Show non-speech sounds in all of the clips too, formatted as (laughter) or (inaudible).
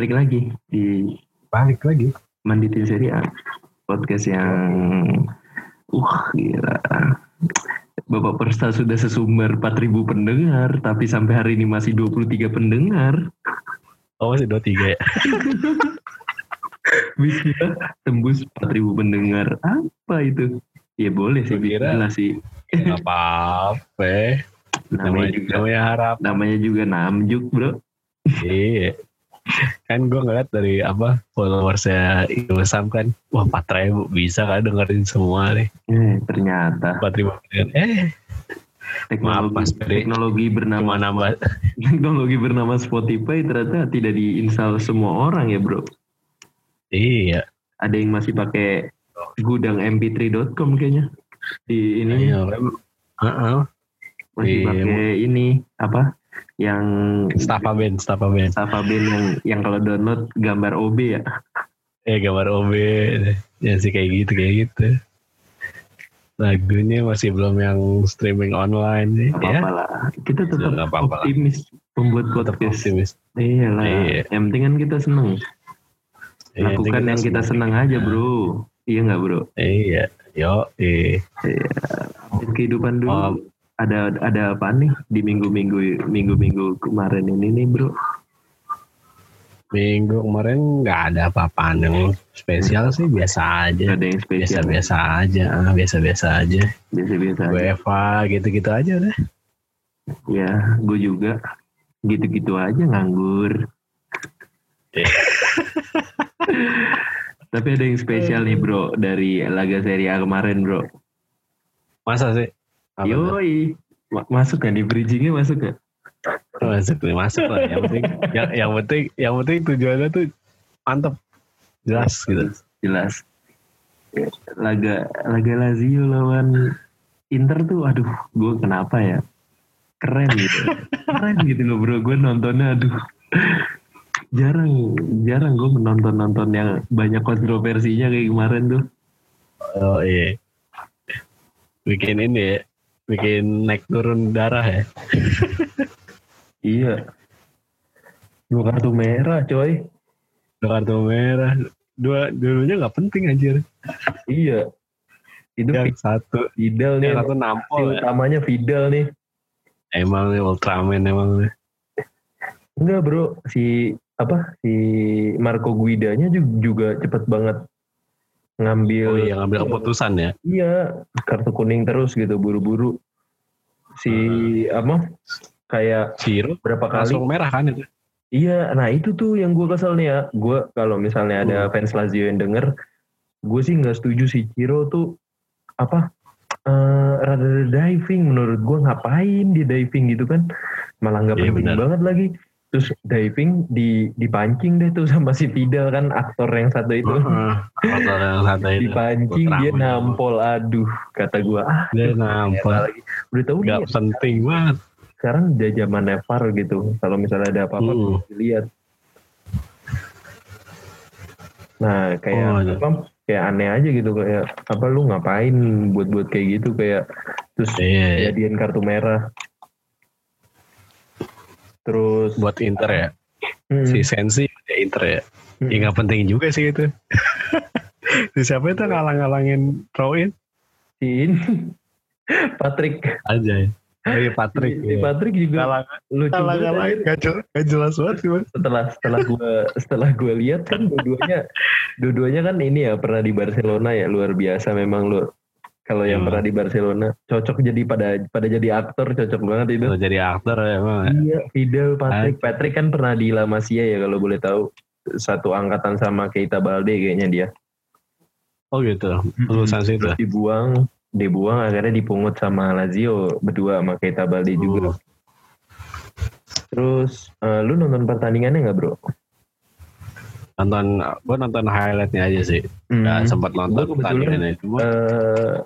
Balik lagi di Balik lagi. Manditin Serie A. Podcast yang uh gila. Bapak Persta sudah sesumber 4000 pendengar, tapi sampai hari ini masih 23 pendengar. Oh masih 23 ya? (laughs) Bisa tembus 4000 pendengar. Apa itu? Ya boleh sih, kira- sih. Gak apa-apa. Namanya Namanya, juga namanya harap. namanya juga namjuk, Bro. iya. Kan gue ngeliat dari apa followersnya Ilsam kan. Wah 4 ribu bisa kan dengerin semua nih. Eh, ternyata 4 ribu Eh teknologi, Mas Peri. teknologi bernama nambah. (laughs) teknologi bernama Spotify ternyata tidak diinstal semua orang ya, Bro. Iya. ada yang masih pakai gudang mp3.com kayaknya di ini Iya. kan. Heeh. masih Iya. pakai ini apa yang Staffa band, Staffa band. Safa Band yang yang kalau download gambar OB ya Eh gambar OB. Ya sih kayak gitu, kayak gitu. Lagunya masih belum yang streaming online sih. apa Ya. apa lah kita tetap apa-apa lah. optimis membuat Tetap podcast optimis. iya lah Iya. yang penting kan kita seneng Iya, lakukan yang kita seneng aja bro iya nggak bro Iya, yo, eh. kehidupan dulu Oh. Ada ada apa nih di minggu-minggu minggu-minggu kemarin ini nih bro Minggu kemarin nggak ada apa-apaan yang spesial sih biasa aja. Ada yang spesial Biasa-biasa aja, ah, biasa-biasa aja. biasa-biasa aja. UEFA gitu-gitu aja udah. Ya, gue juga gitu-gitu aja nganggur. (laughs) Tapi ada yang spesial nih bro dari laga Serie A kemarin bro. Masa sih? Apa? Yoi, Ma- masuk kan di bridgingnya masuk kan? Masuk nih, masuk lah. Yang penting, yang, yang penting, yang penting tujuannya tuh mantep, jelas gitu. Jelas. Laga laga Lazio lawan Inter tuh, aduh, gue kenapa ya? Keren gitu, keren gitu loh bro. Gue nontonnya, aduh, jarang jarang gue menonton nonton yang banyak kontroversinya kayak kemarin tuh. Oh iya. Bikin ini ya, bikin naik turun darah ya. (laughs) Iya. Dua kartu merah, coy. Dua kartu merah, dua dulunya nggak penting anjir. Iya. Itu Yang satu, Fidel nih. yang satu nampol ya. utamanya Fidel nih. Emang nih Ultraman emang nih. Enggak, Bro. Si apa? Si Marco Guidanya juga, juga cepet banget ngambil Oh iya ngambil keputusan ya. Iya, kartu kuning terus gitu buru-buru. Si apa? Kayak Ciro berapa kali? langsung merah kan itu. Iya, nah itu tuh yang gue kesel nih ya. Gue kalau misalnya ada Hmm. fans Lazio yang denger, gue sih nggak setuju si Ciro tuh apa? eh rada diving menurut gue ngapain dia diving gitu kan malah nggak Iya, penting banget lagi terus diving di dipancing deh tuh sama si Fidel kan aktor yang satu itu Heeh. Motor yang satu (laughs) itu. dipancing dia nampol aduh kata gue ah Dia nampol. lagi udah tahu Gak nih penting banget. sekarang udah zaman VAR gitu kalau misalnya ada apa-apa Hmm. bisa dilihat nah kayak Oh, iya. apa kayak aneh aja gitu kayak apa lu ngapain buat-buat kayak gitu kayak terus Iya, iya. jadian kartu merah terus Buat Inter ya. hmm, Si Sensi ya Inter ya. hmm, Ya gak penting juga sih itu. (laughs) si siapa itu ngalang-ngalangin throw-in? si ini Patrick Aja ya. Oh iya Patrick. si iya. Patrick juga Ngalang- lucu Ngalang-ngalangin anjir. gak jelas, gak jelas banget sih Mas. setelah setelah gua setelah gua lihat kan dua-duanya dua-duanya kan ini ya pernah di Barcelona ya luar biasa memang lu kalau yang Hmm. pernah di Barcelona cocok jadi pada pada jadi aktor cocok banget itu Kalau jadi aktor ya emang. iya Fidel Patrick Patrick kan pernah di La Masia ya kalau boleh tahu satu angkatan sama Keita Balde kayaknya dia Oh gitu. Lulusan situ. terus dibuang dibuang akhirnya dipungut sama Lazio berdua sama Keita Balde juga Oh. terus eh, lu nonton pertandingannya nggak bro Nonton, gue nonton highlightnya aja sih. Hmm. sempat nonton pertandingannya. Cuma eh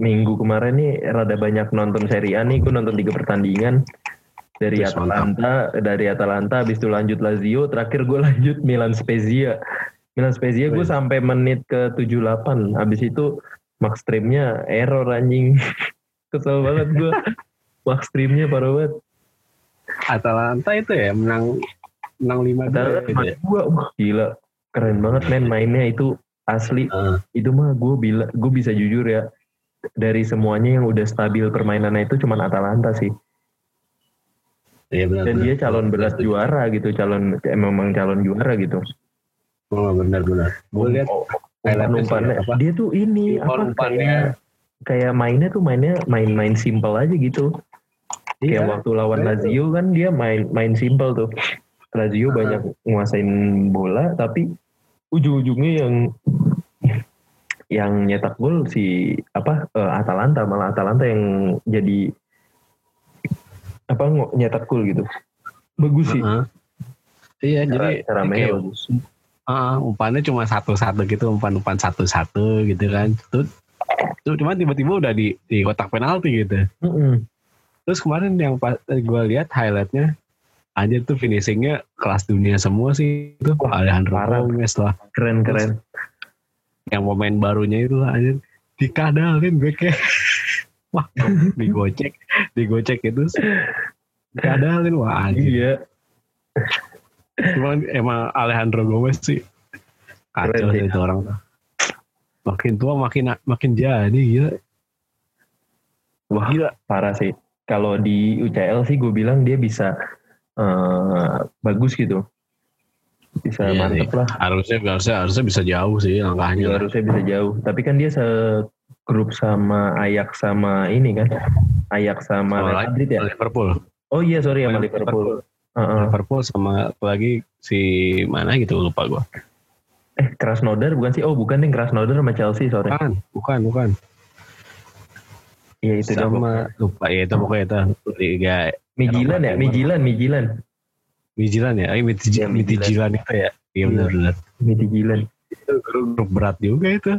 minggu kemarin nih rada banyak nonton Serie A nih. Gue nonton tiga pertandingan. Dari Terus Atalanta dari Atalanta habis itu lanjut Lazio terakhir gue (laughs) lanjut Milan Spezia. Milan Spezia gue sampai menit ke 78 habis itu max streamnya error anjing. (laughs) Kesel banget gue (laughs) max streamnya parah banget. Atalanta itu ya menang menang lima Padahal dua kan gitu ya. dua, wah gila, keren banget men mainnya itu asli. Ah, Itu mah gue bila, gue bisa jujur ya dari semuanya yang udah stabil permainannya itu cuman Atalanta sih. Iya benar. Dan benar. dia calon berat juara gitu, calon memang calon juara gitu. Oh benar benar. Gue lihat Oh, highlightnya sih, umpan-umpannya. apa? Dia tuh ini apa umpan-umpannya. kayak kayak mainnya tuh mainnya main-main simple aja gitu. Kayak Iya. waktu lawan Iya. Lazio kan dia main main simple tuh. Lazio Ah. banyak nguasain bola tapi ujung-ujungnya yang yang nyetak gol si apa eh, Atalanta malah Atalanta yang jadi apa nyetak gol gitu. Bagus sih. Heeh. Iya Cara, jadi cara kayak, bagus. ah, umpannya cuma satu-satu gitu, umpan-umpan satu-satu gitu kan. Tuh, tuh cuma tiba-tiba udah di, di kotak penalti gitu. Mm-mm. Terus kemarin yang pas gue lihat highlightnya, aja tuh finishingnya kelas dunia semua sih itu. Wah, Alejandro parah. Gomez lah. Keren keren. Yang pemain barunya itu lah aja dikadalin gue kayak (laughs) wah digocek digocek itu dikadalin wah anjir. Iya. Cuman emang Alejandro Gomez sih kacau Keren sih. sih itu orang tuh. Makin tua makin makin jadi gila. Wah, Gila. parah sih. Kalau di UCL sih gue bilang dia bisa eh, bagus gitu. Bisa Iya mantep lah. Harusnya harusnya harusnya bisa jauh sih langkahnya. Dia harusnya bisa jauh. Tapi kan dia segrup sama Ajax sama ini kan. Ajax sama Sama lagi. Madrid ya. Liverpool. Oh iya sorry sama Sama Liverpool. Liverpool sama apa lagi si mana gitu lupa gua. Eh Krasnodar bukan sih? Oh bukan nih Krasnodar sama Chelsea sorry. Bukan, bukan, bukan. Iya itu sama lupa ya itu pokoknya itu liga Mijilan ya, Mijilan, Mijilan, Mijilan ya, eh Miti, Iya, Miti Midtjylland. Jilan itu ya. Iya Iya. benar-benar. Mijilan. Itu grup berat juga itu.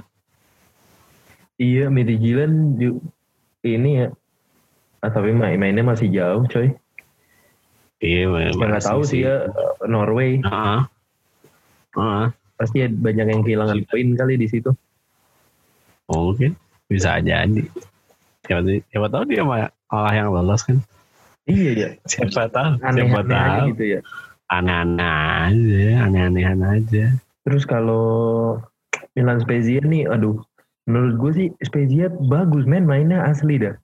Iya Mijilan ju- ini ya. Ah, tapi main mainnya masih jauh coy. Iya, Ya nggak tahu sih ya Norway Heeh. Heeh. pasti banyak yang kehilangan poin kali di situ. Oh, Mungkin bisa jadi. Siapa, siapa tahu dia malah yang lolos kan. Iya ya. Siapa tahu. Siapa Aneh-aneh aja tahu. gitu ya. Aneh-aneh aja, aneh-anehan aja. Terus kalau Milan Spezia nih, aduh, menurut gue sih Spezia bagus men mainnya asli dah.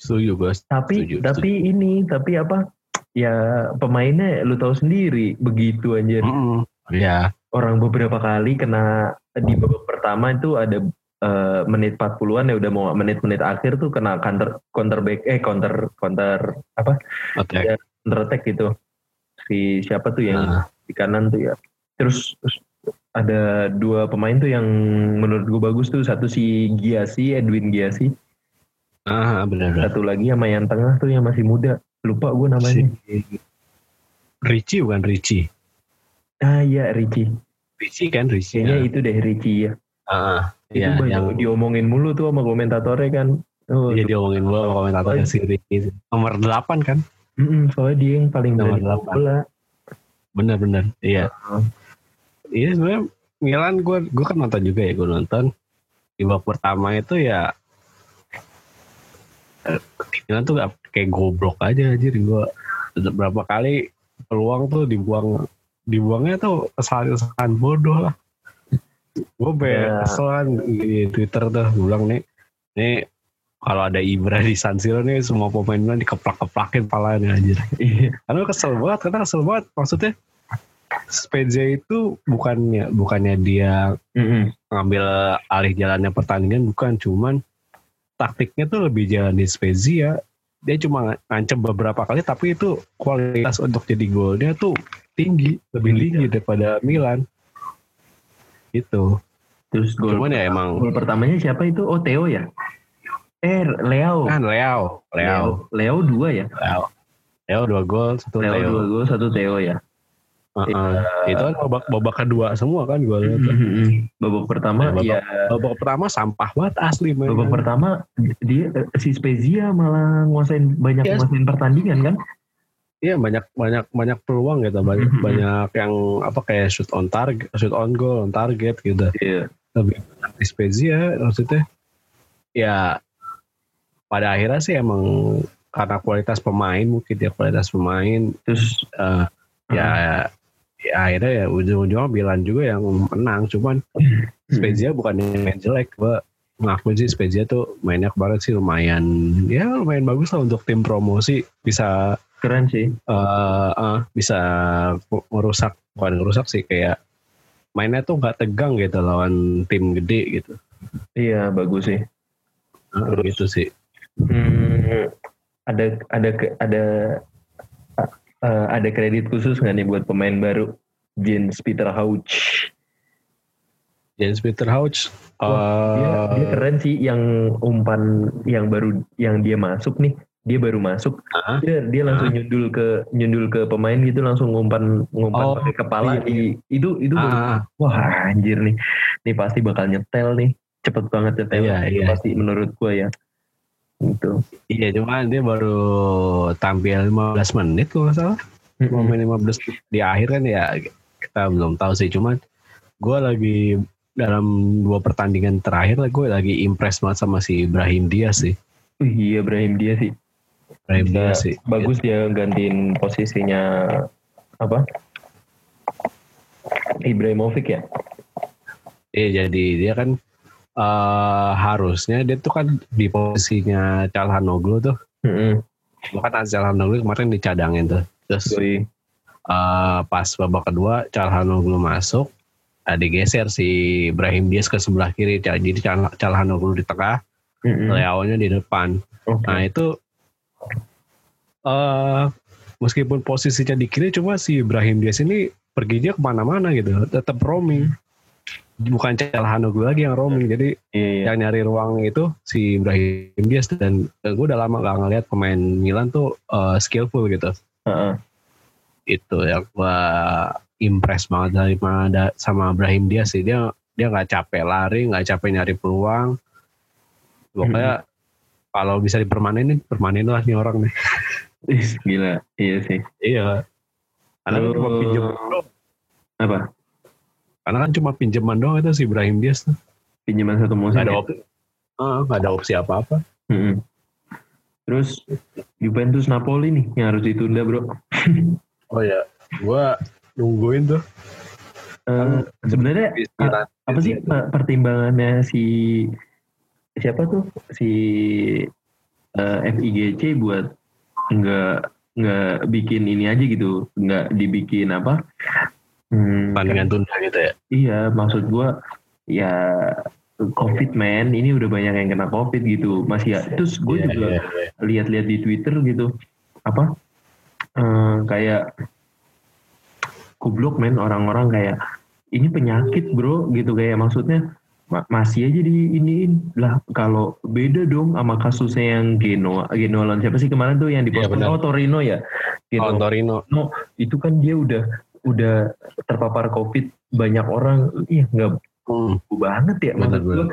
Setuju gue. Tapi Setuju, tapi ini tapi apa? Ya pemainnya lu tahu sendiri begitu anjir. Mm-mm. Iya. Orang beberapa kali kena di babak pertama itu ada eh, menit 40-an ya udah mau menit-menit akhir tuh kena counter counter back eh counter counter apa? Oke. Ya. counter attack gitu. Si siapa tuh yang Nah, di kanan tuh ya. Terus, terus ada dua pemain tuh yang menurut gue bagus tuh satu si Giasi Edwin Giasi ah, benar-benar. satu lagi sama yang tengah tuh yang masih muda lupa gue namanya Richie bukan Richie. ah iya Richie Richie kan Richie. kayaknya ya. itu deh Richie ya Ah, itu iya, banyak yang diomongin mulu tuh sama komentatornya kan oh, Iya diomongin gue sama komentator si Ricky. Nomor 8 kan? mm-mm, soalnya dia yang paling Nomor berani delapan. bola Bener-bener. Iya. Oh. Iya sebenarnya Milan gue gue kan nonton juga ya gue nonton. Di babak pertama itu ya eh, Milan tuh gak- kayak goblok aja anjir gue berapa kali peluang tuh dibuang dibuangnya tuh kesalahan-kesalahan bodoh lah. Gue Ya. kesel kan di Twitter tuh bilang nih nih kalau ada Ibra di San Siro nih semua pemain Milan dikeplak-keplakin palanya anjir. Iya. Karena kesel banget, karena kesel banget. Maksudnya Spezia itu bukannya bukannya dia Mm-mm. ngambil alih jalannya pertandingan bukan cuman taktiknya tuh lebih jalan di Spezia. Dia cuma ngancem beberapa kali tapi itu kualitas untuk jadi golnya tuh tinggi, lebih Tinggi, tinggi daripada Milan. Gitu. terus gol Cuman ya emang gol pertamanya siapa itu oh Theo ya eh Leo kan Leo, Leo, Leo dua ya Leo. Leo dua gol, satu Leo Theo. dua gol satu Theo ya Heeh. Itu kan babak babak kedua semua kan gue lihat. Babak pertama Babak- ya Babak pertama sampah banget asli mainnya. babak pertama dia eh, si Spezia malah nguasain banyak Yes. nguasain pertandingan kan Iya banyak banyak banyak peluang gitu. Banyak Mhm. banyak yang apa kayak shoot on target shoot on goal on target gitu. Iya. Lebih Spezia maksudnya. Ya pada akhirnya sih emang karena kualitas pemain mungkin ya kualitas pemain terus eh, ya, ya akhirnya ya ujung-ujungnya Milan juga yang menang. Cuman Spezia bukan yang main jelek gua ngakuin sih Spezia tuh mainnya kemarin sih lumayan ya lumayan bagus lah untuk tim promosi. Bisa keren sih. Eh eh, bisa merusak bukan merusak sih kayak mainnya tuh nggak tegang gitu lawan tim gede gitu. Iya bagus sih. Eh, gitu sih. Hmm, ada ada ada eh, ada kredit khusus nggak nih buat pemain baru? Jens Peter Hauch. James Peter Hauch dia, eh, dia keren sih yang umpan yang baru yang dia masuk nih dia baru masuk. Dia dia langsung nyundul ke nyundul ke pemain gitu langsung ngumpan ngumpan Oh, pakai kepala iya. di itu itu baru- ah, wah anjir nih. Nih pasti bakal nyetel nih. Cepet banget nyetel. Iya, iya. pasti menurut gua ya. Gitu. Iya cuman dia baru tampil 15 menit kalau nggak salah. Mau main 15 menit. di akhir kan ya kita belum tahu sih. Cuman gue lagi dalam dua pertandingan terakhir lah gue lagi impress banget sama si Ibrahim Diaz sih. Iya Brahim dia sih Diaz sih bagus dia gantiin posisinya apa? Ibrahimovic ya? Iya jadi dia kan eh harusnya dia tuh kan di posisinya Calhanoglu tuh. Mm-mm. bahkan Calhanoglu kemarin dicadangin tuh. Terus eh, pas babak kedua Calhanoglu masuk eh, digeser si Ibrahim Diaz ke sebelah kiri. Jadi Cal- Calhanoglu di tengah Mm-mm. Leao-nya di depan. Oke. nah itu eh meskipun posisinya di kiri cuma si Ibrahim Diaz ini perginya ke mana-mana gitu. Tetap roaming. Bukan Calhanoglu lagi yang roaming. Jadi Iya, iya. yang nyari ruang itu si Ibrahim Diaz. Dan gue udah lama gak ngeliat pemain Milan tuh eh, skillful gitu. Heeh. itu yang gue impress banget dari mana sama Ibrahim Diaz sih. Dia dia nggak capek lari nggak capek nyari peluang. Pokoknya kalau bisa dipermanenin permanen lah nih orang nih. Ih, (laughs) (laughs) gila iya sih. Iya. Karena kan cuma Oh. pinjaman doang. Apa? Karena kan cuma pinjaman doang itu si Ibrahim Diaz tuh. Pinjaman satu musim nggak ada ya? opsi Ah, nggak ada opsi apa apa Mm-mm. terus Juventus Napoli nih yang harus ditunda bro. (laughs) Oh ya gue nungguin tuh. Eh, sebenarnya apa sih per- pertimbangannya si siapa tuh? Si eh, FIGC buat nggak nggak bikin ini aja gitu nggak dibikin apa Hmm, pertandingan tunda gitu ya iya maksud gua ya covid man ini udah banyak yang kena covid gitu masih ya terus gue Iya, juga iya, iya. lihat-lihat di Twitter gitu apa eh, kayak goblok men orang-orang kayak ini penyakit bro gitu kayak maksudnya ma- masih aja di iniin lah kalau beda dong sama kasusnya yang Genoa Genoa lawan siapa sih kemarin tuh yang di benar. oh Torino ya? Oh, Genoa Torino itu kan dia udah udah terpapar covid. Banyak orang iya nggak Hmm, banget ya maksud benar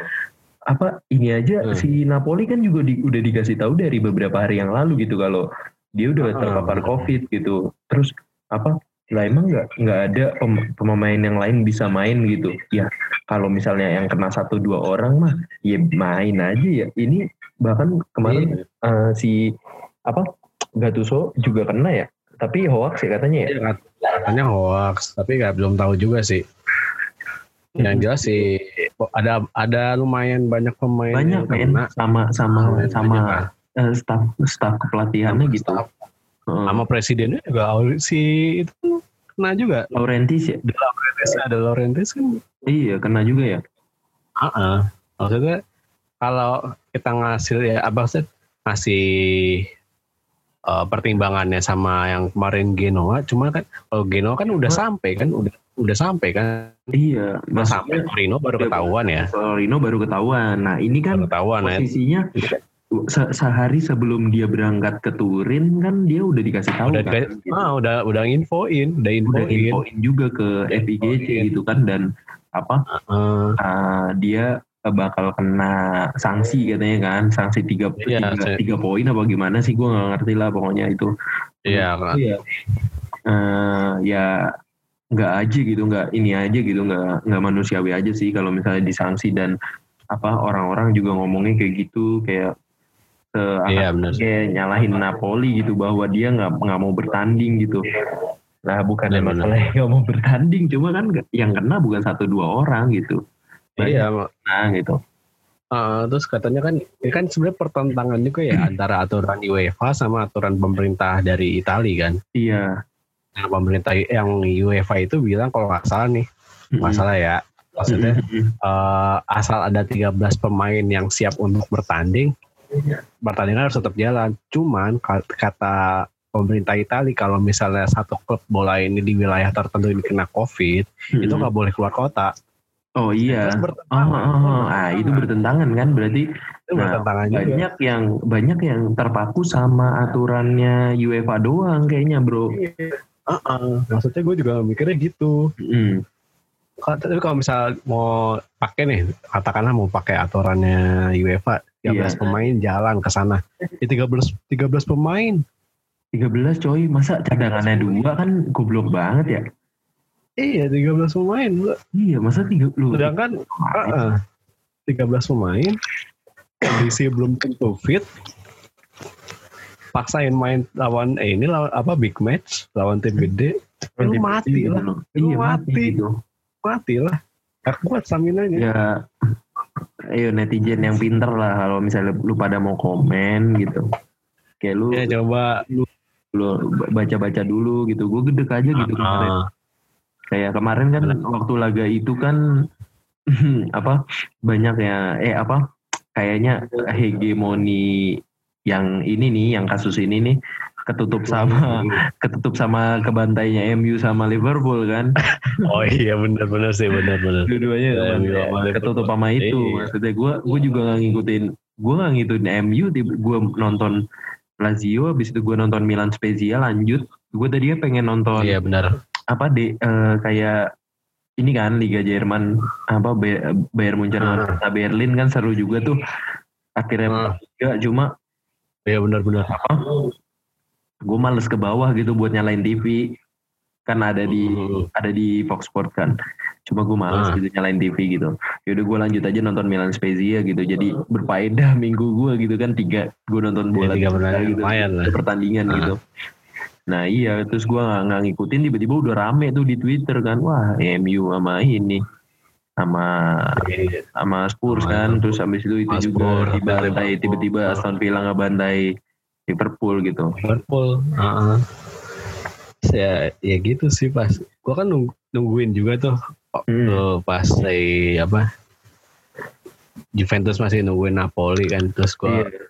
apa ini aja Hmm. si Napoli kan juga di- udah dikasih tahu dari beberapa hari yang lalu gitu kalau dia udah Ah. terpapar covid gitu. Terus apa lah emang nggak nggak ada pem- pemain yang lain bisa main gitu? Ya kalau misalnya yang kena satu dua orang mah ya main aja ya. Ini bahkan kemarin eh, si apa Gattuso juga kena ya? Tapi hoax ya katanya ya? Iya, kat- katanya hoax tapi nggak belum tahu juga sih. Yang jelas sih ada ada lumayan banyak pemain banyak yang men kena. sama sama Lumayan sama banyak, kan. staff staff kepelatihannya Sama gitu. staff. Heeh. sama presidennya juga si itu kena juga. Laurentis ya? De Laurentiis ada Laurentiis kan? Iya kena juga ya? Heeh. maksudnya kalau kita ngasih ya apa sih ngasih eh, pertimbangannya sama yang kemarin Genoa cuma kan kalau Genoa kan udah Cuma- sampai kan? Udah udah sampai kan? Iya udah sampai Torino baru Udah- ketahuan ya? Torino baru ketahuan. Nah ini kan baru ketahuan ya? posisinya se- sehari sebelum dia berangkat ke Turin kan dia udah dikasih tahu udah kan gitu. ah, udah udah infoin udah udah infoin infoin juga ke FIGC Infoin. gitu kan dan apa Heeh. ah, dia bakal kena sanksi katanya kan sanksi tiga Iya, tiga, tiga poin apa gimana sih gue nggak ngerti lah pokoknya itu iya kan. Iya. Eh, ya nggak aja gitu nggak ini aja gitu nggak nggak manusiawi aja sih kalau misalnya disanksi dan apa orang-orang juga ngomongnya kayak gitu kayak ke Iya kayak nyalahin Napoli gitu bahwa dia nggak nggak mau bertanding gitu. Nah bukan Benar, masalah nggak mau bertanding, cuma kan yang kena bukan satu dua orang gitu. Iya, Nah gitu. eh, terus katanya kan ini kan sebenarnya pertentangan juga ya (clears throat) antara aturan UEFA sama aturan pemerintah dari Italia kan. Iya. Nah, pemerintah yang UEFA itu bilang kalau nggak salah nih, masalah ya. Maksudnya eh, asal ada 13 pemain yang siap untuk bertanding, pertandingan harus tetap jalan. Cuman ka- kata pemerintah Italia kalau misalnya satu klub bola ini di wilayah tertentu ini kena COVID, itu nggak boleh keluar kota. Oh iya. Oh, oh, oh. Ah, itu bertentangan kan berarti Itu Nah, bertentangan juga. banyak yang banyak yang terpaku sama aturannya UEFA doang kayaknya bro. Heeh. Maksudnya gue juga mikirnya gitu. Mm. Kalau- Tapi kalau misal mau pakai nih, katakanlah mau pakai aturannya UEFA, 13 Iya. pemain jalan ke sana. Ya 13 13 pemain. 13 coy, masa cadangannya dua kan goblok banget ya? Iya, 13 pemain. Iya, masa tiga lu. Sedangkan heeh, 13 pemain kondisi belum tentu fit. Paksain main lawan eh ini lawan apa big match lawan tim gede, lu mati lah. Lu Lu Iya, mati. mati. gitu. mati lah. Gak kuat stamina-nya. Ya, ayo netizen yang pinter lah kalau misalnya lu pada mau komen gitu. Kayak lu, Ya coba lu baca-baca dulu gitu. Gue gedek aja gitu kemarin. Ah, Kayak kemarin kan waktu laga itu kan (clears throat) apa banyak ya eh apa kayaknya hegemoni yang ini nih yang kasus ini nih ketutup sama (laughs) ketutup sama kebantainya MU sama Liverpool kan (laughs) Oh iya benar-benar sih benar-benar. dua-duanya Ya, ketutup sama itu Iya. maksudnya gue gue juga nggak ngikutin gue nggak ngikutin MU gue nonton Lazio habis itu gue nonton Milan Spezia lanjut gue tadinya pengen nonton Iya benar. apa de eh, kayak ini kan Liga Jerman apa Bayern Munchen Ah. lawan Hertha Berlin kan seru juga tuh akhirnya Ah. juga cuma Iya benar-benar. apa gue males ke bawah gitu buat nyalain TV kan ada di Hmm. ada di Fox Sport kan. Cuma gue males Ah. gitu nyalain TV gitu. Yaudah gue lanjut aja nonton Milan Spezia gitu. Jadi berfaedah minggu gue gitu kan. Tiga gue nonton bola tiga gitu. lah. pertandingan Ah. gitu nah iya terus gue nggak nggak ngikutin tiba-tiba udah rame tuh di Twitter kan. Wah MU sama ini sama Iya. sama Spurs Sama kan. Terus habis itu itu juga dibantai tiba-tiba Aston Villa ngebantai Liverpool gitu Liverpool. Heeh. Ya, ya gitu sih pas. Gua kan nung- nungguin juga tuh, Hmm. tuh pas dari apa Juventus masih nungguin Napoli kan terus gua Iya.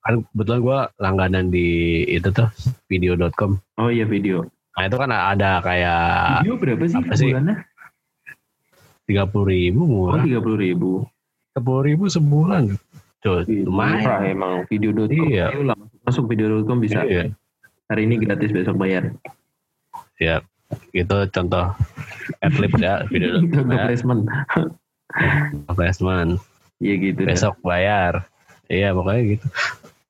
kan kebetulan gua langganan di itu tuh video.com. oh iya video Nah itu kan ada kayak video berapa sih apa sih? bulannya tiga puluh ribu oh murah, tiga puluh ribu tiga puluh ribu sebulan. Tuh, murah lumayan. emang video.com Iya. Lah, masuk video.com bisa. Iya. hari ini gratis besok bayar. Ya, itu contoh adlib ya video Untuk (laughs) ya, placement. (laughs) Placement. iya gitu dah. besok bayar. Iya pokoknya gitu.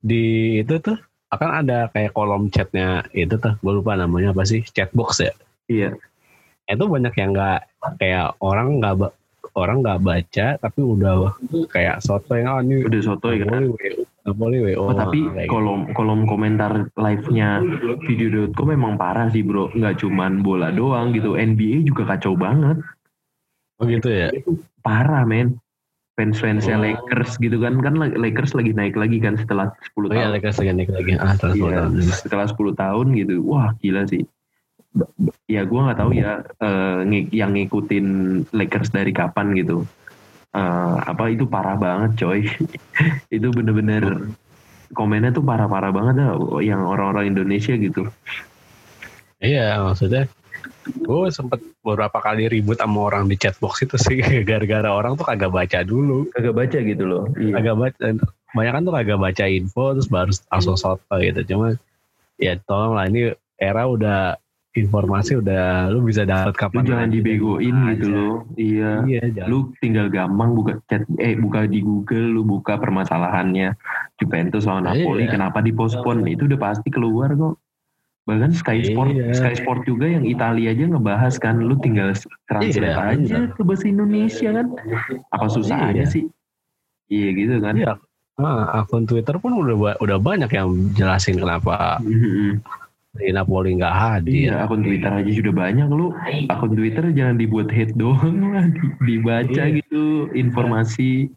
Di itu tuh akan ada kayak kolom chatnya itu tuh. Gue lupa namanya apa sih chatbox ya? Iya. Itu banyak yang nggak kayak orang nggak orang nggak baca tapi udah kayak soto yang oh ini udah sotoy kan? Napoli, Napoli WO Oh, tapi gitu. kolom kolom komentar live-nya video.com memang parah sih bro. Nggak cuman bola doang gitu NBA juga kacau banget. Oh gitu ya? Parah men. Fans-fansnya Oh. Lakers gitu kan kan Lakers lagi naik lagi kan setelah 10 oh iya tahun. Lakers lagi naik lagi. Ah terus Iya, setelah 10 tahun gitu. Wah gila sih ya gua nggak tahu ya ngi- yang ngikutin Lakers dari kapan gitu. Eh, apa itu parah banget coy. (laughs) Itu bener-bener komennya tuh parah-parah banget dah yang orang-orang Indonesia gitu. Iya maksudnya gue sempet beberapa kali ribut sama orang di chatbox itu sih (laughs) gara-gara orang tuh kagak baca dulu. Kagak baca gitu loh iya. agak baca banyak kan tuh agak baca info terus baru langsung soto gitu. Cuma ya tolong lah ini era udah informasi udah lu bisa dapat lu kapan jangan aja, dibegoin aja. gitu loh iya iya jangan lu tinggal gampang buka chat eh buka di Google lu buka permasalahannya Juventus lawan Napoli Iya. kenapa dipospon itu udah pasti keluar kok bahkan Sky Sport Iya. Sky Sport juga yang Italia aja ngebahas kan lu tinggal translate Iya, aja benar. ke bahasa Indonesia kan apa susah Iya. aja sih iya gitu kan Iya. ah, akun Twitter pun udah udah banyak yang jelasin kenapa Mhm. Di Napoli nggak hadir. Iya, akun Twitter aja sudah banyak lu. Akun Twitter jangan dibuat hate doang (laughs) lah, dibaca Iya. gitu informasi.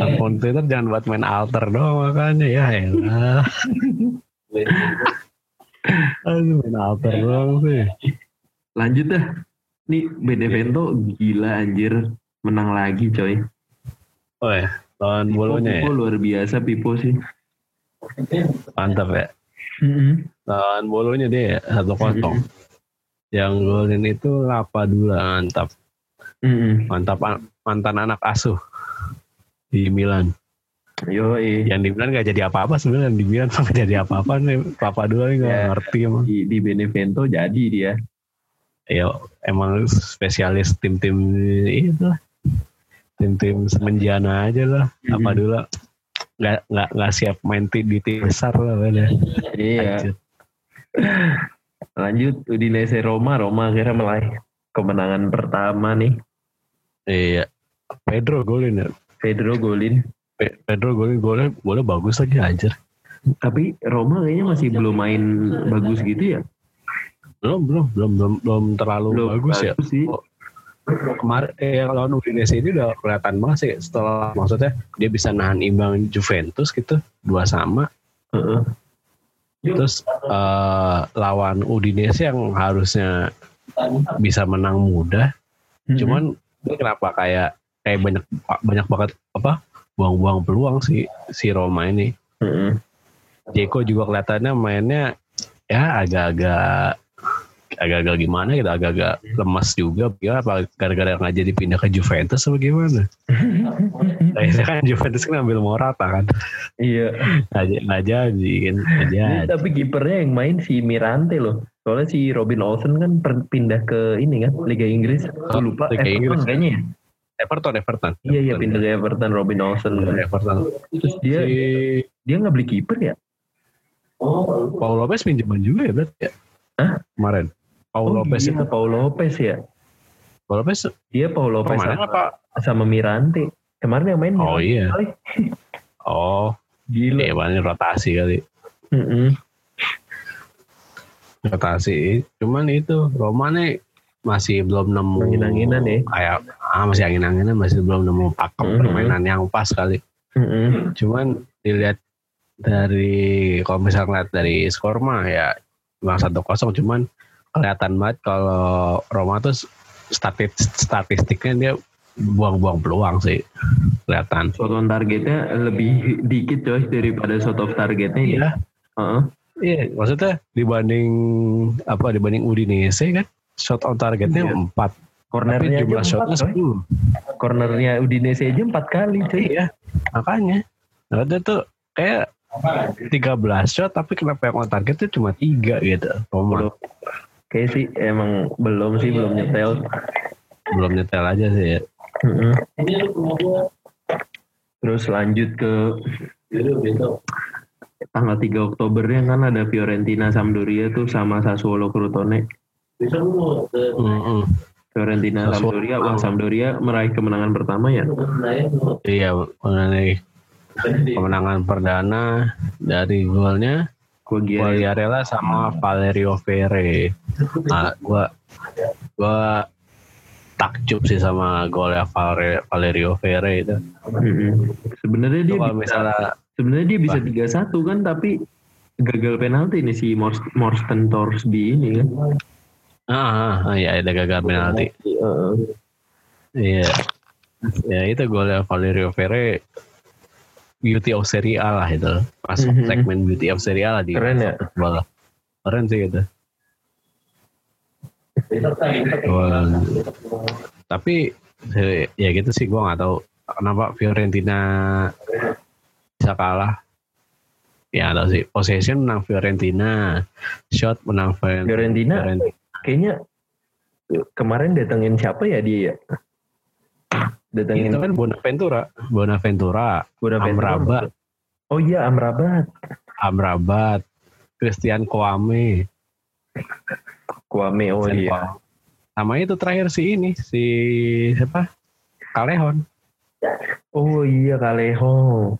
Akun Twitter jangan buat main alter doang makanya ya elah. (laughs) Aduh main alter doang sih. Lanjut dah. Nih Benevento gila anjir menang lagi coy. Oh ya, lawan bolonya ya. Luar biasa Pipo sih. Mantap ya. Mhm. Lawan bolonya dia satu kosong. Yang golin itu Lapadula mantap. Mhm. Mantap an- mantan anak asuh di Milan. Yo Yang di Milan gak jadi apa-apa sebenarnya di Milan nggak jadi apa-apa (laughs) nih. Lapadula ini nggak Ya. ngerti emang. di, di Benevento jadi dia. Ya emang spesialis tim-tim itu lah. Tim-tim semenjana aja lah. Mhm. Lapadula nggak nggak nggak siap main di tim besar lah ya. Iya. Lanjut Udinese Roma, Roma akhirnya meraih kemenangan pertama nih. Iya. Pedro golin ya. Pedro golin. Pe- Pedro golin golnya golnya bagus lagi anjir. Tapi Roma kayaknya masih belum main bagus gitu ya. Belum belum belum belum, belum terlalu Belum bagus, ya. sih. Kemarin eh, yang lawan Udinese ini udah kelihatan banget sih setelah maksudnya dia bisa nahan imbang Juventus gitu dua sama. Heeh. Terus eh, lawan Udinese yang harusnya bisa menang mudah, Mhm. cuman dia kenapa kayak kayak banyak banyak banget apa buang-buang peluang si si Roma ini. Heeh. Jeko juga kelihatannya mainnya ya agak-agak agak-agak gimana gitu agak-agak lemas juga ya apa gara-gara nggak jadi pindah ke Juventus atau gimana (laughs) akhirnya kan Juventus kan ambil Morata kan Iya. nggak nggak jadi kan Ini jadi tapi kipernya yang main si Mirante loh. Soalnya si Robin Olsen kan pindah ke ini kan Liga Inggris. Gue lupa Liga Everton Inggris. kayaknya ya. Everton Everton Iya iya pindah ke Everton Robin Olsen. Everton Terus dia si dia nggak beli kiper ya? Paul Lopez pinjaman juga ya berarti ya Hah? kemarin Paul Oh, Lopez iya, itu Paul Lopez ya. Paul Lopez Dia Paul Lopez kemarin sama, apa sama Mirante. Kemarin yang main oh Mirante iya kali. (laughs) oh Gila. iya paling rotasi kali Mm-mm. rotasi cuman itu Roma nih masih belum nemu Angin-anginan ya. kayak ah masih angin-anginan masih belum nemu pakem Mhm. permainan yang pas kali Mm-mm. cuman dilihat dari kalau misalnya ngeliat dari skor mah ya memang satu kosong cuman kelihatan banget kalau Roma tuh statis statistiknya dia buang-buang peluang sih kelihatan Shot on targetnya lebih dikit coy daripada shot off targetnya ya. iya Heeh. iya maksudnya dibanding apa dibanding Udinese kan shot on targetnya Iya. empat tapi Cornernya aja jumlah shotnya coy. sepuluh Cornernya Udinese aja empat kali coy. Iya, makanya. Nah, itu tuh kayak 13 shot tapi kenapa yang on target tuh cuma tiga gitu. Roma. Kayak sih emang belum sih belum nyetel. belum nyetel aja sih ya. Terus lanjut ke tanggal 3 Oktobernya kan ada Fiorentina Sampdoria tuh sama Sassuolo Crotone. Mm-mm. Fiorentina. Sampdoria, uang Sampdoria meraih kemenangan pertama ya. Iya, mengenai kemenangan perdana dari golnya. Quagliarella sama Valerio Ferre. Nah, gua gua takjub sih sama golnya Valerio, Valerio Ferre itu. Mm-mm. Sebenarnya dia kalau bisa, misalnya sebenarnya dia bisa Bah. 3-1 kan tapi gagal penalti nih si Mors- Morsten Torsby ini kan. ah, ah, iya ada gagal penalti. Iya. Ya itu golnya Valerio Ferre beauty of Serie A lah itu. Masuk Mhm. segmen beauty of Serie A lah di Keren ya? football. Keren sih gitu. Wah. Tapi ya gitu sih gue nggak tahu kenapa Fiorentina bisa kalah. Ya tahu sih possession menang Fiorentina, shot menang Fiorentina. Fiorentina Fiorentina. kayaknya kemarin datengin siapa ya dia Datengin Itu kan Bonaventura, Bonaventura, Bonaventura. Amrabat. Oh iya Amrabat. Amrabat, Christian Kwame. Kwame oh Christian iya. Kwame. Sama itu terakhir si ini, si siapa? Kalehon. Oh iya Kaleho.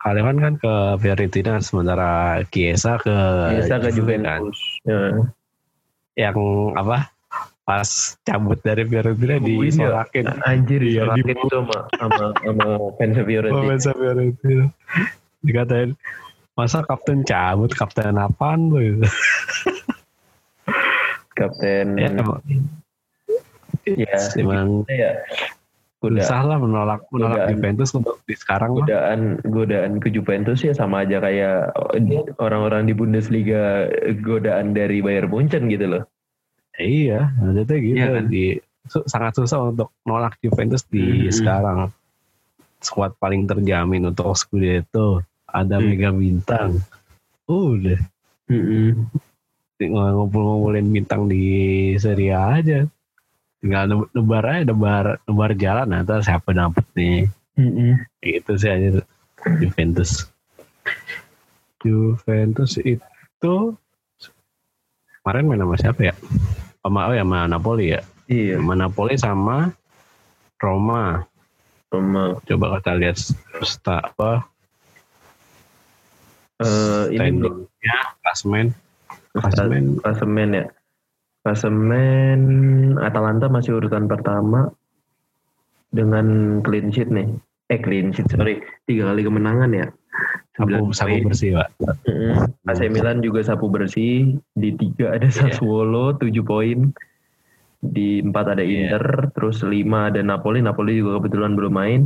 Kalian kan ke Fiorentina sementara Chiesa ke Biasa ke Juve kan. Juventus. Ya. Yang apa? Pas cabut dari Fiorentina Tungguin ya. disolakin. Anjir Iya, disolakin di- itu sama sama sama fans Fiorentina. Pemain Fiorentina. Dikatain masa kapten cabut kapten apaan lu Kapten ya emang ya, emang ya goda, susah lah menolak menolak Godaan. Juventus untuk di sekarang mah godaan godaan ke Juventus ya sama aja kayak orang-orang di Bundesliga godaan dari Bayern Munchen gitu loh. Iya maksudnya gitu Iya kan? di su- sangat susah untuk nolak Juventus di Mhm. sekarang. Squad paling terjamin untuk Scudetto ada Hmm. mega bintang. Udah. Tinggal ngumpul-ngumpulin bintang di Serie A aja. Tinggal neb- nebar aja nebar nebar jalan nah ntar siapa dapet nih? Mm-mm. itu sih aja. Juventus. Juventus itu kemarin main sama siapa ya sama oh ya sama Napoli ya? Iya, sama Napoli sama Roma. Sama coba kita lihat sta apa? Eh, ini standingnya klasmen klasemen. klasemen ya. Klasemen Atalanta masih urutan pertama dengan clean sheet nih. Eh clean sheet sorry, tiga kali kemenangan ya. Sapu sapu bersih pak Mm-mm. AC Milan juga sapu bersih. Di tiga ada Sassuolo tujuh poin. Di empat ada Iya. Inter, terus lima ada Napoli. Napoli juga kebetulan belum main.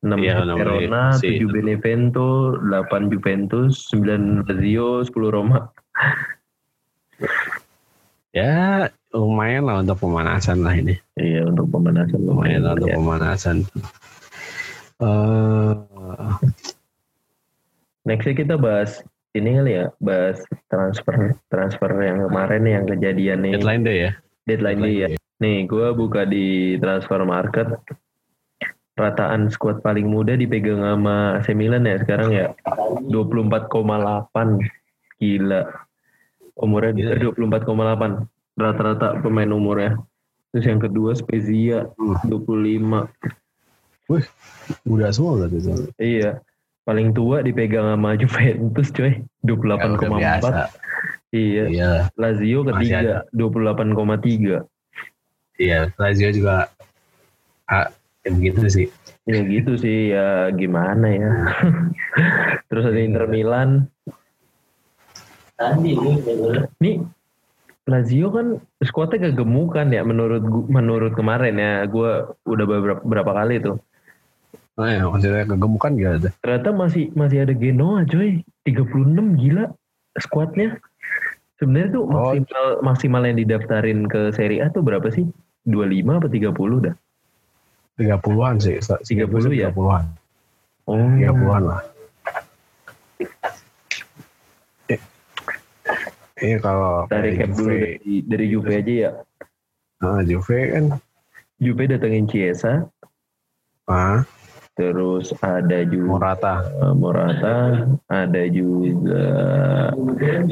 Enam Iya, Napoli Verona, tujuh. Benevento, delapan Juventus, sembilan Lazio, sepuluh Roma. ya lumayan lah untuk pemanasan lah ini Iya untuk pemanasan lumayan lah lumayan. untuk ya. pemanasan eh Nextnya kita bahas ini kali ya, bahas transfer transfer yang kemarin yang kejadian nih. deadline day ya Deadline day ya. Nih, gue buka di transfer market. Rataan skuad paling muda dipegang sama AC Milan ya sekarang ya. 24,8. Gila. Umurnya Gila. 24,8. Rata-rata pemain umurnya. Terus yang kedua Spezia Hmm. 25. udah semua berarti Iya. Paling tua dipegang sama Juventus coy. Ya, udah 28,4. biasa Iya. iya Lazio ketiga 28,3. iya Lazio juga ah, ya begitu sih Ya gitu sih ya gimana ya. (laughs) Terus ada Inter Milan. Nih Lazio kan skuadnya kegemukan ya menurut menurut kemarin ya. Gue udah beberapa, berapa kali tuh. Oh ya maksudnya kegemukan gak ada Ternyata masih masih ada Genoa coy. 36 gila skuadnya. Sebenarnya tuh Oh. maksimal maksimal yang didaftarin ke Serie A tuh berapa sih? 25 apa 30 dah? 30-an sih 30 ya? 30-an Oh. 30-an lah Eh, Iya kalau Dari cap dulu dari, dari Juve aja ya. nah, Juve kan Juve datengin Chiesa, ah, terus ada juga Morata, Morata, ada juga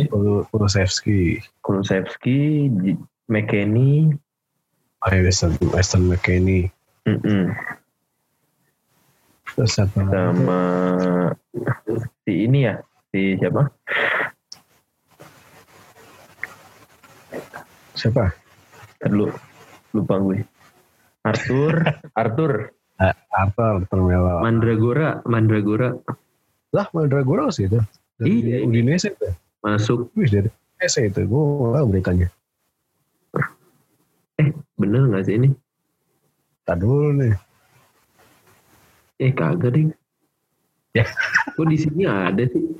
Kulu- Kulusevski, Kulusevski, McKennie, oh, Weston, Weston McKennie, mm-mm, terus siapa lagi? sama si ini ya, si siapa? Siapa? Terlalu lupa gue. Arthur, (laughs) Arthur, Ah, Arthur Termelo. Mandragora, Mandragora Lah, Mandragora sih itu. Dari Iya, iya. Udinese itu. masuk. Wih, dari Udinese itu. Gue tahu beritanya. Bener nggak sih ini? Tak dulu nih. Eh kagak ding. Ya. Kok di sini ada sih?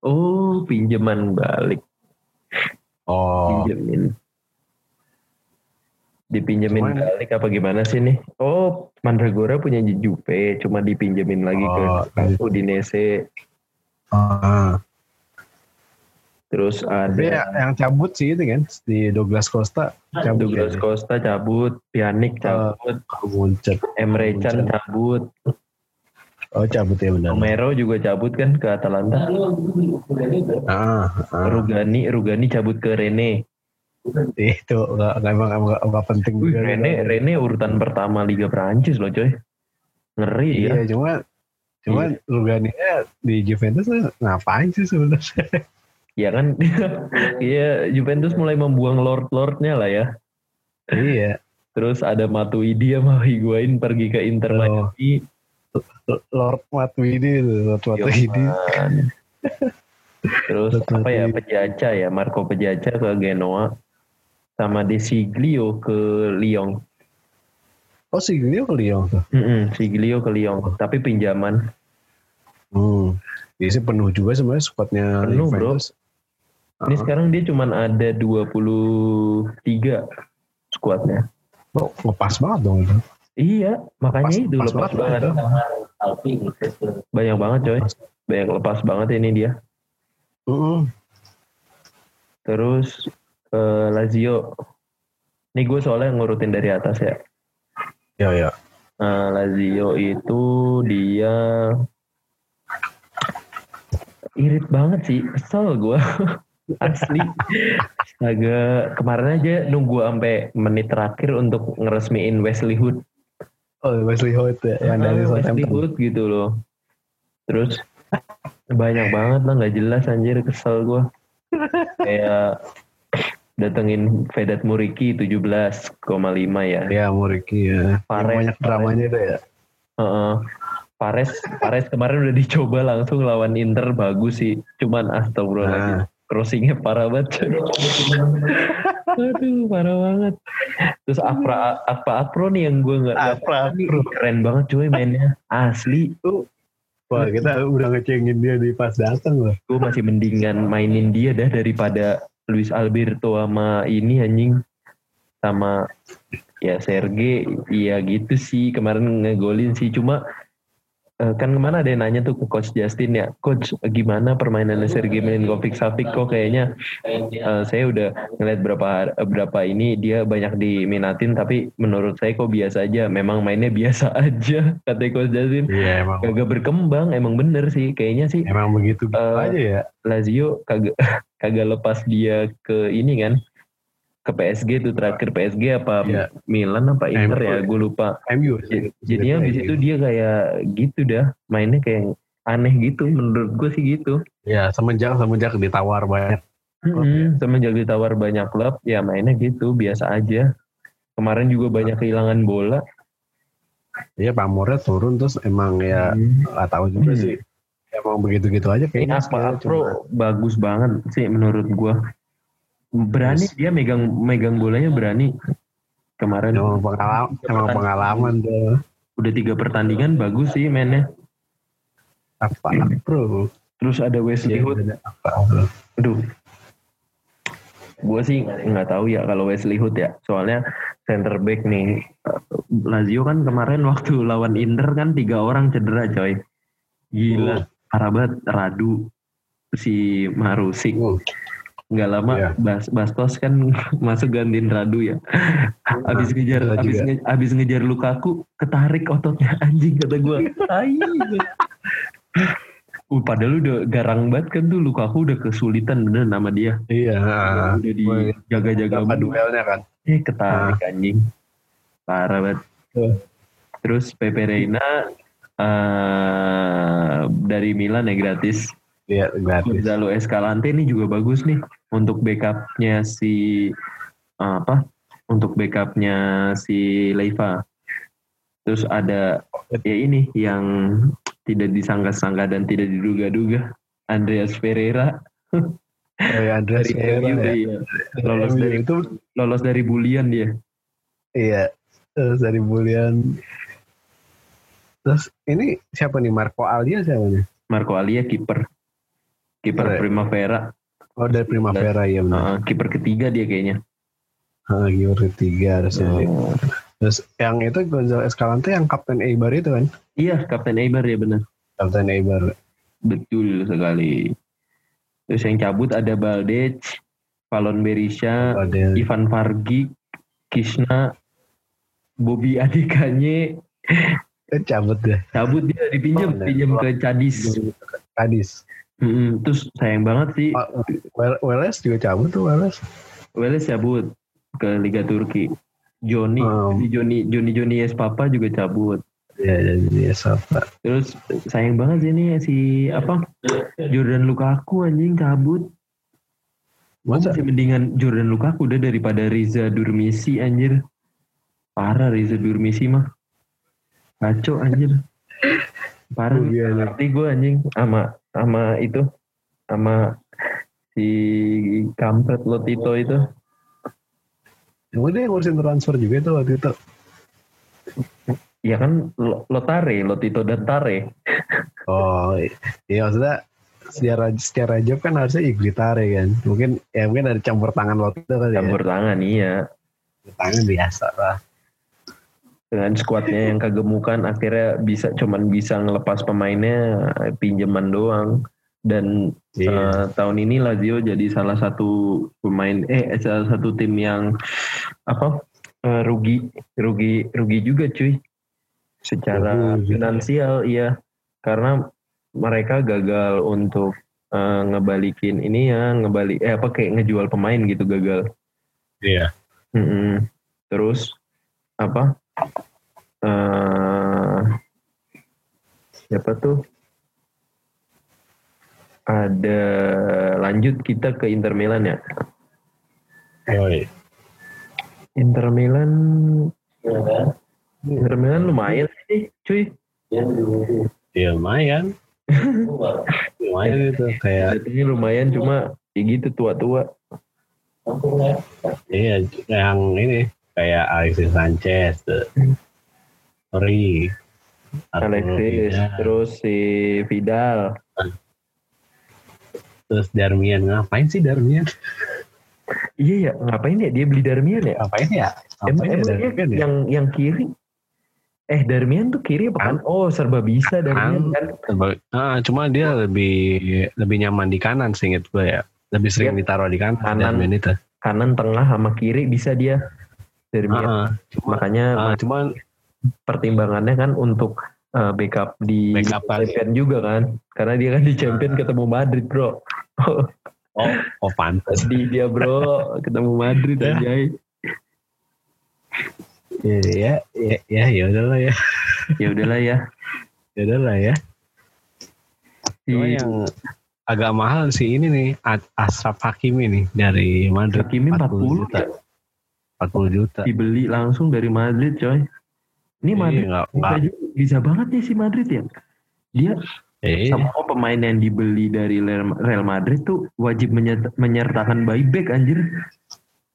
Oh, pinjaman balik. Oh, pinjemin dipinjemin Cuman- balik apa gimana sih nih oh Mandragora punya Juve cuma dipinjemin lagi Oh, ke Udinese ah. terus Tapi ada ya, yang cabut sih itu kan di Douglas Costa cabut Douglas ya. Costa cabut Pjanic cabut Muncul. Emre Can cabut Oh cabut ya benar. Romero juga cabut kan ke Atalanta Ah, ah. Rugani Rugani cabut ke Rene itu nggak emang nggak penting Wih, juga. Rene Rene urutan pertama Liga Prancis loh coy Ngeri dia. Iya, cuma cuma Ruganinya di Juventus ngapain sih sebenarnya? Ya kan, (laughs) iya Juventus mulai membuang lord-lordnya lah ya. iya. Terus ada Matuidi sama Higuain pergi ke Inter Oh. Miami. Lord Matuidi Lord Matuidi. (laughs) Terus apa ya. Pejaca ya Marco Pejaca ke Genoa sama Desiglio ke Lyon. Oh, si Glio ke Lyon tuh. Mm-mm, Siglio ke Lyon tapi pinjaman. Hmm. Jadi sih penuh juga sebenarnya squadnya Penuh, bro. Juventus. Ini Ah. sekarang dia cuman ada 23 skuadnya. Oh, ngepas banget dong. Iya, makanya Pas- itu pas lepas banget banget. Banyak banget coy. Banyak lepas banget ini dia. Mm-mm. Terus eh, Lazio. Ini gue soalnya ngurutin dari atas ya. Ya ya. Nah, Lazio itu dia irit banget sih, kesel gue. (laughs) Asli. Astaga, kemarin aja nunggu sampai menit terakhir untuk ngeresmiin Wesley Hood. Oh Wesley Hoyt ya, yang dari Ah, Wesley. Hood gitu loh. Terus banyak banget lah nggak jelas anjir kesel gue. (laughs) Kayak datengin Vedat Muriki 17,5 ya. Ya Muriki ya. Pares, banyak dramanya itu ya. Heeh. Pares, Pares kemarin udah dicoba langsung lawan Inter bagus sih. Cuman astagfirullahaladzim. Nah. Crossingnya parah banget. (laughs) Aduh, parah banget. Terus Afra, apa Afro nih yang gue nggak Afra, Afro. keren banget cuy mainnya. Asli. Wah kita udah ngecengin dia di pas datang loh. Gue masih mendingan mainin dia dah daripada Luis Alberto sama ini anjing. Sama ya Serge. Iya gitu sih. Kemarin ngegolin sih. Cuma kan ke mana ada yang nanya tuh ke Coach Justin ya. Coach gimana permainannya Serge Milinkovic Savic kok kayaknya eh, saya udah ngeliat berapa berapa ini dia banyak diminatin tapi menurut saya kok biasa aja. Memang mainnya biasa (laughs) aja kata Coach Justin. Iya emang. Kagak berkembang emang bener sih kayaknya sih Emang begitu gitu Eh, aja ya. Lazio kagak (laughs) kagak lepas dia ke ini kan ke PSG tuh terakhir PSG apa Iya. Milan apa Inter MU. ya gue lupa MU. J- jadinya di situ dia kayak gitu dah mainnya kayak aneh gitu menurut gue sih gitu Ya semenjak semenjak ditawar banyak. Klub Mm-mm, semenjak ditawar banyak klub ya mainnya gitu biasa aja kemarin juga banyak kehilangan bola Iya pamornya turun terus emang ya Hmm. nggak tahu juga Hmm. sih. Emang begitu-gitu aja ini kayaknya. sekarang Pro bagus banget sih menurut gue berani dia megang megang bolanya berani. Kemarin. Emang pengalaman, emang pengalaman tuh. udah tiga pertandingan bagus sih mainnya. Apa bro? terus ada Wesley Hood. aduh. Gue sih nggak tahu ya kalau Wesley Hood ya. Soalnya center back nih. Lazio kan kemarin (laughs) waktu lawan Inter kan tiga orang cedera coy. Gila. Parah banget. Radu si Marusik Oh, nggak lama Iya. Bas Bastos kan (laughs) masuk gantiin Radu ya abis ngejar gila abis, juga. nge, abis ngejar Lukaku ketarik ototnya (laughs) anjing kata gue Uh, padahal udah garang banget kan tuh Lukaku udah kesulitan bener nama dia Iya. udah dijaga-jaga Apa duelnya kan? eh ketarik anjing parah banget Tuh. terus Pepe Reina eh, dari Milan ya gratis Iya gratis. Gonzalo Escalante ini juga bagus nih untuk backupnya si eh, apa untuk backupnya si Leiva terus ada ya ini yang tidak disangka-sangka dan tidak diduga-duga Andreas Ferreira Oh, ya, Andreas dari Pereira MU ya. iya. lolos MU dari itu lolos dari bulian dia iya. Terus dari bulian. Terus ini siapa nih Marco Alia siapa nih? Marco Alia kiper kiper Iya. Primavera Oh dari Primavera ya benar. Heeh, kiper ketiga dia kayaknya Ah, Gior ketiga harusnya. Oh. Terus yang itu Gonzalo Escalante yang Kapten Eibar itu kan? iya Kapten Eibar ya benar Kapten Eibar. betul sekali terus yang cabut ada Baldec Valon Berisha Ada Ivan Vargi Kisna Bobby Adikanye eh, cabut deh. cabut dia dipinjam Oh, pinjam ke Cadis Kadis. Mm-mm, terus sayang banget sih Ah, Wel- Weles juga cabut tuh Weles. Weles cabut ke Liga Turki Joni Oh. si Joni Joni Joni Yes Papa juga cabut Ya jadi Sapa. Terus sayang banget sih ini si apa Jordan Lukaku anjing cabut. Masa? Masih mendingan Jordan Lukaku udah daripada Riza Durmisi anjir. Parah Riza Durmisi mah. Kacau anjir. Parah Oh, nih. iya, iya. Ngerti gue anjing sama sama itu sama si kampret Lotito itu. Yang dia ngurusin transfer juga tuh waktu itu. Ya kan Lo- Lotare, Lotito dan Tare. Oh iya maksudnya secara secara job kan harusnya Iglitare kan. Mungkin ya mungkin ada campur tangan itu kali ya. Campur tangan iya. Campur tangan biasa lah. Dengan (laughs) skuadnya yang kegemukan akhirnya bisa cuman bisa ngelepas pemainnya pinjaman doang. Dan Iya. Eh, tahun ini Lazio jadi salah satu pemain eh salah satu tim yang apa eh, rugi rugi rugi juga cuy secara Rugi. finansial iya karena mereka gagal untuk eh, ngebalikin ini ya ngebalik eh apa kayak ngejual pemain gitu gagal Iya. Mm-mm. terus apa eh siapa tuh? Ada lanjut kita ke Inter Milan ya? Iya. Inter Milan. Inter Milan lumayan sih cuy. Ya lumayan. lumayan. Gitu kayak Datanya lumayan cuma ya gitu tua-tua. Iya yang ini kayak Alexis Sanchez, Arturo Alexis Vidal, terus si Vidal terus Darmian ngapain sih Darmian? iya ya ngapain ya dia beli Darmian ya Ngapain ya? emang, ya emang dia Darmian ya? yang yang kiri eh Darmian tuh kiri apa kan oh serba bisa Darmian kan Seba- Ah, cuma dia lebih lebih nyaman di kanan seinget gue ya. Lebih sering Iya. ditaruh di kanan, Kanan. Darmian itu. kanan tengah sama kiri bisa dia Darmian Ah, cuma, makanya ah, cuma pertimbangannya kan untuk uh, backup di Backup champion juga kan karena dia kan di champion ketemu Madrid bro oh, oh pantas. sedih dia bro ketemu Madrid Ya. anjay Ya, ya, ya, ya udahlah ya. ya udahlah ya Ya udahlah ya. Cuma si yang agak mahal sih ini nih A- Ashraf Hakimi nih dari Madrid. Hakimi 40 juta. ya, 40 juta. dibeli langsung dari Madrid coy ini Iya, Madrid nggak- bisa, juga- bisa banget nih si Madrid ya dia Iya. sama pemain yang dibeli dari Real Madrid tuh wajib menyert- menyertakan buyback anjir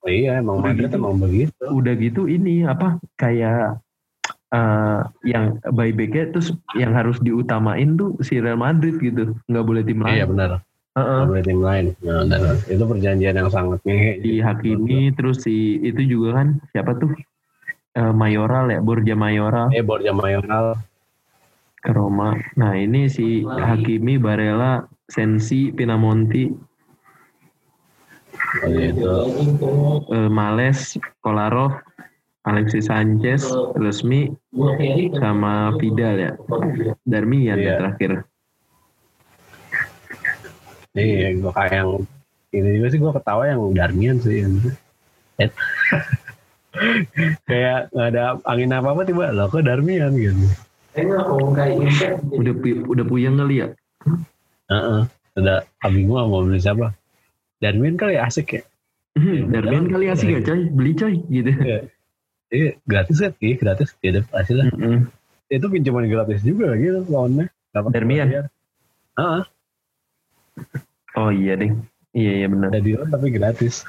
Iya, emang Udah Madrid gitu. emang begitu. udah gitu ini apa kayak eh, yang buybacknya terus yang harus diutamain tuh si Real Madrid gitu nggak boleh tim Iya lain benar. Boleh tim lain. Nah. Itu perjanjian yang sangat ngehe. si Hakimi terus si itu juga kan siapa tuh Eh, Mayoral ya Borja Mayoral Eh, Borja Mayoral. ke Roma nah ini si Hakimi Barella Sensi Pinamonti Oh, gitu. eh, Males Kolarov Alexis Sanchez Resmi sama Vidal ya Darmian ya Iya. terakhir Iya, gue kayak yang ini juga sih gue ketawa yang Darmian sih. (laughs) Kayak nggak ada angin apa apa tiba lo kok Darmian gitu. udah pu- udah puyeng kali ya Heeh. Udah abi gua mau beli siapa? Darmian kali asik ya. Darmian kali asik ya coy beli coy gitu Iya gratis kan? Iya gratis. Ya udah pasti lah. Mm-mm. Itu pinjaman gratis juga gitu lawannya. Dapat Darmian? Heeh. Oh iya deh iya iya benar Ada di tapi gratis.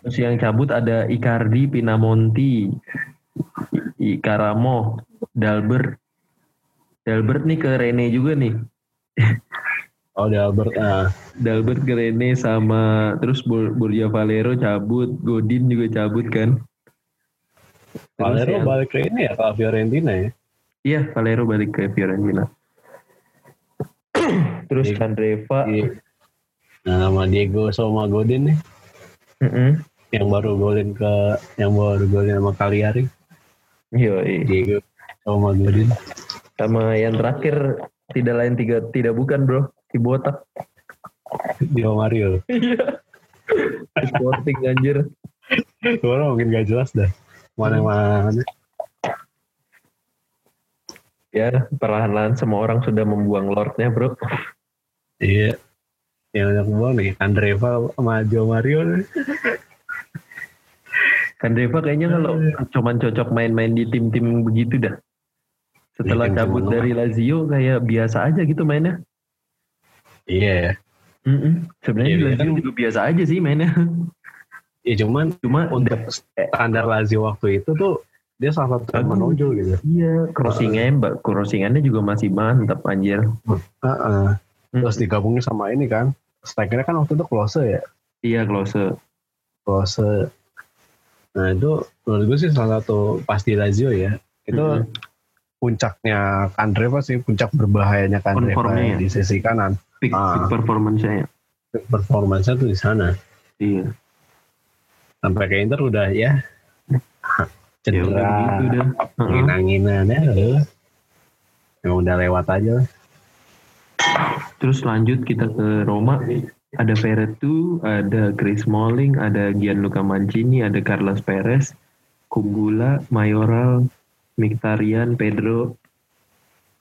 terus yang cabut ada Icardi Pinamonti I- Ikaramo Dalbert Dalbert nih ke Rene juga nih Oh di Albert ah. Dalbert ke Rene sama terus Bor- Borja Valero cabut Godin juga cabut kan Terus Valero yang- balik ke ini ya ke Fiorentina ya. iya Valero balik ke Fiorentina terus Iya. Candreva Di- Nah, sama Diego sama Godin nih Mm-mm. yang baru golin ke yang baru golin sama Cagliari. Yoi. Diego sama Godin. sama yang terakhir tidak lain tiga tidak bukan bro si botak Dio Mario. (laughs) iya Sporting anjir Orang mungkin gak jelas dah. Mana-mana. Ya, perlahan-lahan semua orang sudah membuang Lordnya, bro. Iya. Yang banyak buang nih, Andreva sama Joe Mario. Kandreva kayaknya kalau cuman cocok main-main di tim-tim begitu dah. Setelah Iya, tim cabut dari Lazio kayak biasa aja gitu mainnya. Iya ya. Mm-mm. Sebenarnya Iya, di dia Lazio kan- juga biasa aja sih mainnya. Ya cuman Cuma untuk standar Lazio waktu itu tuh dia salah satu yang menonjol gitu. iya crossingnya mbak crossingannya juga masih mantap anjir. Heeh. Terus digabungin sama ini kan. Strikernya kan waktu itu Klose ya. Iya close. Klose. Nah itu menurut gue sih salah satu pasti Lazio ya. Itu Mm-mm. puncaknya Kandreva sih, puncak berbahayanya Kandreva ya? di sisi kanan. Peak, Ah. peak performance-nya ya. Performanya tuh di sana. Iya. Sampai ke Inter udah ya (laughs) Ya udah cedera, begitu dah. Heeh. angin-anginan ya. udah. Udah lewat aja lah. Terus lanjut kita ke Roma. Ada Veretu, ada Chris Smalling, ada Gianluca Mancini, ada Carlos Perez, Kumbula, Mayoral, Mkhitaryan, Pedro.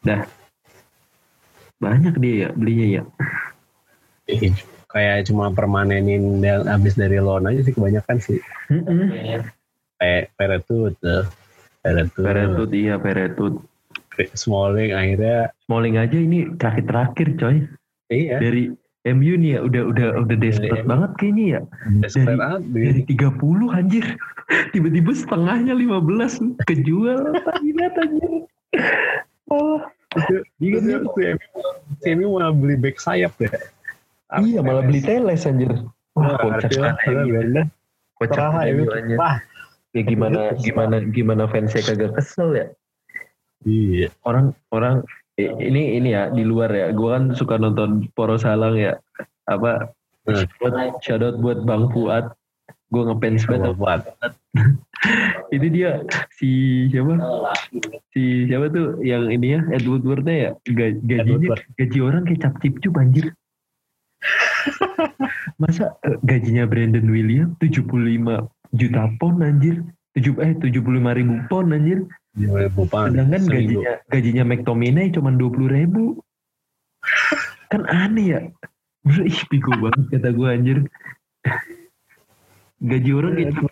Dah. Banyak dia ya belinya ya. Ih, Kayak cuma permanenin yang habis dari loan aja sih kebanyakan sih. Kayak Peretut. Peretut, Veretut iya Veretut. Smalling akhirnya Smalling aja ini terakhir-terakhir coy. iya Dari MU nih ya udah udah udah desperate Iya. banget kayaknya ya. desperate dari- banget Dari 30 anjir. (laughs) Tiba-tiba setengahnya 15 kejual. Lihat anjir. Oh, Iya si MU si MU malah beli back sayap ya. iya malah beli teles anjir. Wah, kocak banget. Kocak anjir. Wah, Ya gimana gimana gimana fansnya kagak kesel ya. Iya. Orang orang i- ini ini ya di luar ya. Gua kan suka nonton Poros Halang ya. Apa Hmm. shout- out buat Bang Fuad. Gue ngefans banget buat (laughs) ini dia si siapa si siapa tuh yang ini ya Edward Wardnya ya Ga- gajinya Woodward. gaji orang kayak cap cip cup anjir (laughs) masa eh, gajinya Brandon William 75 juta pound anjir 7 eh 75 ribu pound anjir bupan. sedangkan gajinya gajinya McTominay cuma 20 ribu (laughs) kan aneh ya ih piku banget kata gue anjir gaji orang kayak cup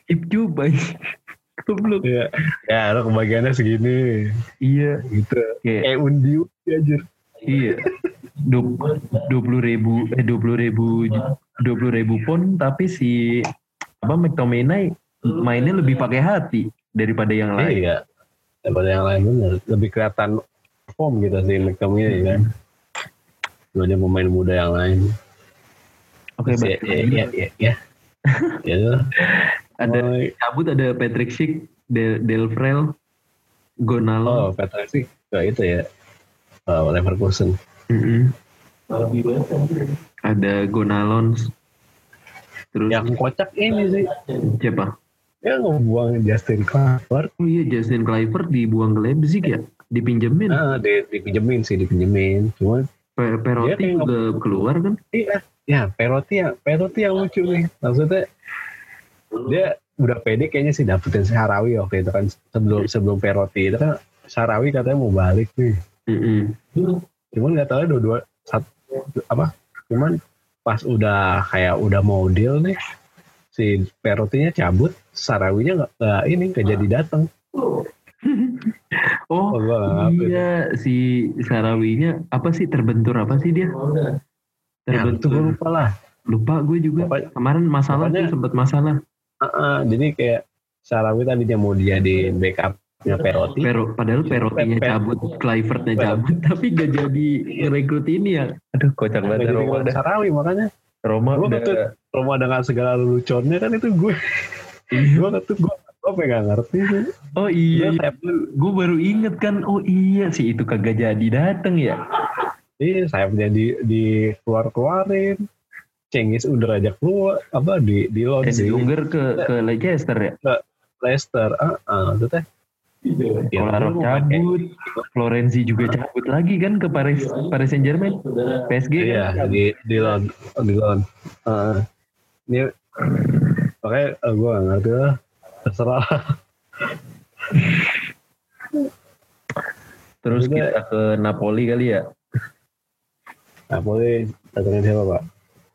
anjir Goblok. Iya. Ya, lo kebagiannya segini. Iya, Gitu. kayak Kayak undi undi aja. iya. Dua puluh ribu, eh dua puluh ribu, dua puluh ribu pun, tapi si apa McTominay mainnya lebih pakai hati daripada yang lain. Iya. Daripada yang lain bener. Lebih kelihatan form gitu sih McTominay kan. Dibanding pemain muda yang lain. Oke, Terus ya, ya, ya, ya, (laughs) ya. Ya, ada Oh, cabut ada Patrick Schick, Del, Delfrel, Oh, Gonalo. Patrick sih kayak itu ya. Oh, Leverkusen. Mm-mm. Ada Gonalons. Terus Yang kocak ini sih. siapa? Ya ngebuang Justin Kluivert. Oh iya Justin Kluivert dibuang ke Leipzig ya, dipinjemin. Nah, di, dipinjemin sih, dipinjemin. Cuma Pe- Perotti Dia juga keluar kan? iya, ya Perotti yang Perotti yang lucu nih. Maksudnya dia udah pede kayaknya sih dapetin Sahrawi waktu itu kan sebelum sebelum Perotti itu kan Sahrawi katanya mau balik nih. Mm-mm. Cuman nggak tahu dua-dua satu apa? Cuman pas udah kayak udah mau deal nih si Perotinya cabut, Sahrawinya nggak nggak ini nggak jadi datang. (laughs) Oh, Oh, iya si Sarawinya apa sih terbentur apa sih dia? Ya, itu gue Terbentur. lupa lah. Lupa gue juga. Pokoknya- Kemarin masalah tuh sempat masalah. Heeh, jadi kayak Sahrawi tadinya mau jadi backupnya Perotti. Pero, padahal Perotinya Per- cabut, Kluivertnya Per- cabut, (laughs) tapi gak jadi ngerekrut ini ya. Aduh, kocak banget Roma. Sahrawi makanya Roma Gua udah. Roma dengan segala leluconnya kan itu gue (laughs) Iya. gue tuh gue gue pengen ngerti sih Oh iya, Gua sayap, gue baru inget kan. Oh iya sih itu kagak jadi dateng ya. iya sayapnya di di keluar keluarin Cengis udah aja keluar apa di di loan Eh, sih diungger ke ke Leicester ya. Leicester ah ah itu teh Ya, Kolarov lu mau pakai- cabut, Florenzi juga cabut lagi kan ke Paris Paris Saint Germain, PSG iya kan? di di loan di loan Ah, ini makanya uh, gue gak ngerti lah terserah Terus Juga- kita ke Napoli kali ya. Napoli datangin siapa pak?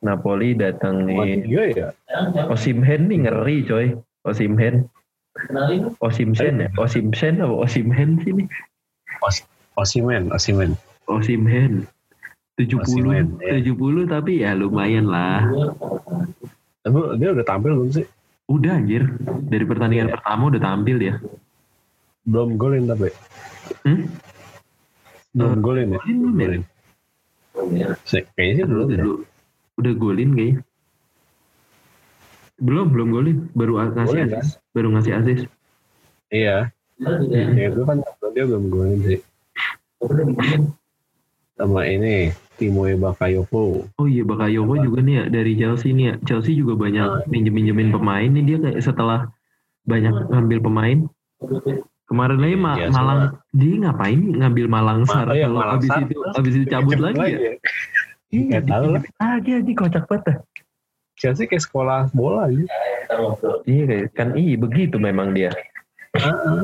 Napoli datangin Iya ya. Osimhen nih ngeri coy. Osimhen. Osimsen ya? Osimsen apa Osimhen sih nih? Osimen, Osimen. Osimhen. 70 Osimhen, ya. 70 tapi ya lumayan lah. Tapi dia udah tampil belum sih? Udah anjir. Dari pertandingan Iya. pertama udah tampil dia. Belum golin tapi. Hmm? Belum Eh, golin ya? golin belum ya? Golin. Se- Kayaknya sih belum udah, ya. udah golin kayaknya. Belum, belum golin. Baru ngasih Golin, asis. Baru ngasih asis. Iya. Ya itu kan dia belum golin sih. Sama ini Timo Bakayoko. Oh iya Bakayoko juga nih ya dari Chelsea nih ya. Chelsea juga banyak minjem-minjemin pemain nih dia kayak setelah banyak ngambil pemain. Kemarin aja Ma- Iya, Malang dia ngapain ngambil Malang Sar iya, kalau Malang abis itu abis itu cabut Pinjem lagi ya. Iya, tahu lah. Lagi aja kocak banget. Chelsea kayak sekolah bola gitu. Iya kayak kan iya begitu memang dia. Heeh.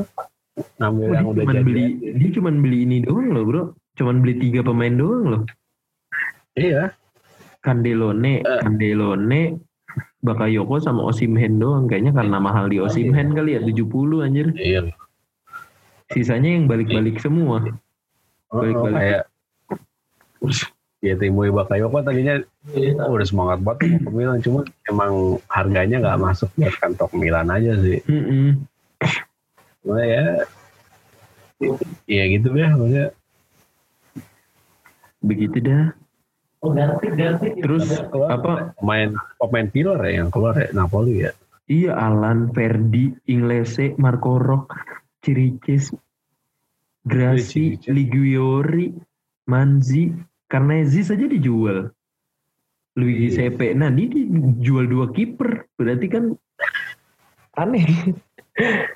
Ngambil Oh, yang dia udah cuman jadi. beli dia cuman beli ini doang loh bro. Cuman beli tiga pemain doang loh. Iya. Candelone, Eh. Candelone, Bakayoko sama Osimhen doang. Kayaknya karena mahal di Osimhen kali ya 70 anjir. Iya. Sisanya yang balik-balik semua. Oh, Balik-balik. kayak ya Timo Bakayoko tadinya oh, udah semangat banget ke Milan cuma emang harganya nggak masuk buat kantong Milan aja sih Mm-mm. cuma ya ya gitu deh maksudnya Begitu dah. Terus keluar apa? pemain pemain pilar ya yang keluar ya Napoli ya Iya Alan, Verdi, Inglese, Marco Rock, Ciricis, Grassi. Liguori, Manzi, Carnezi saja dijual. Luigi Iya. Sepe. Nah, ini dijual dua kiper. Berarti kan aneh.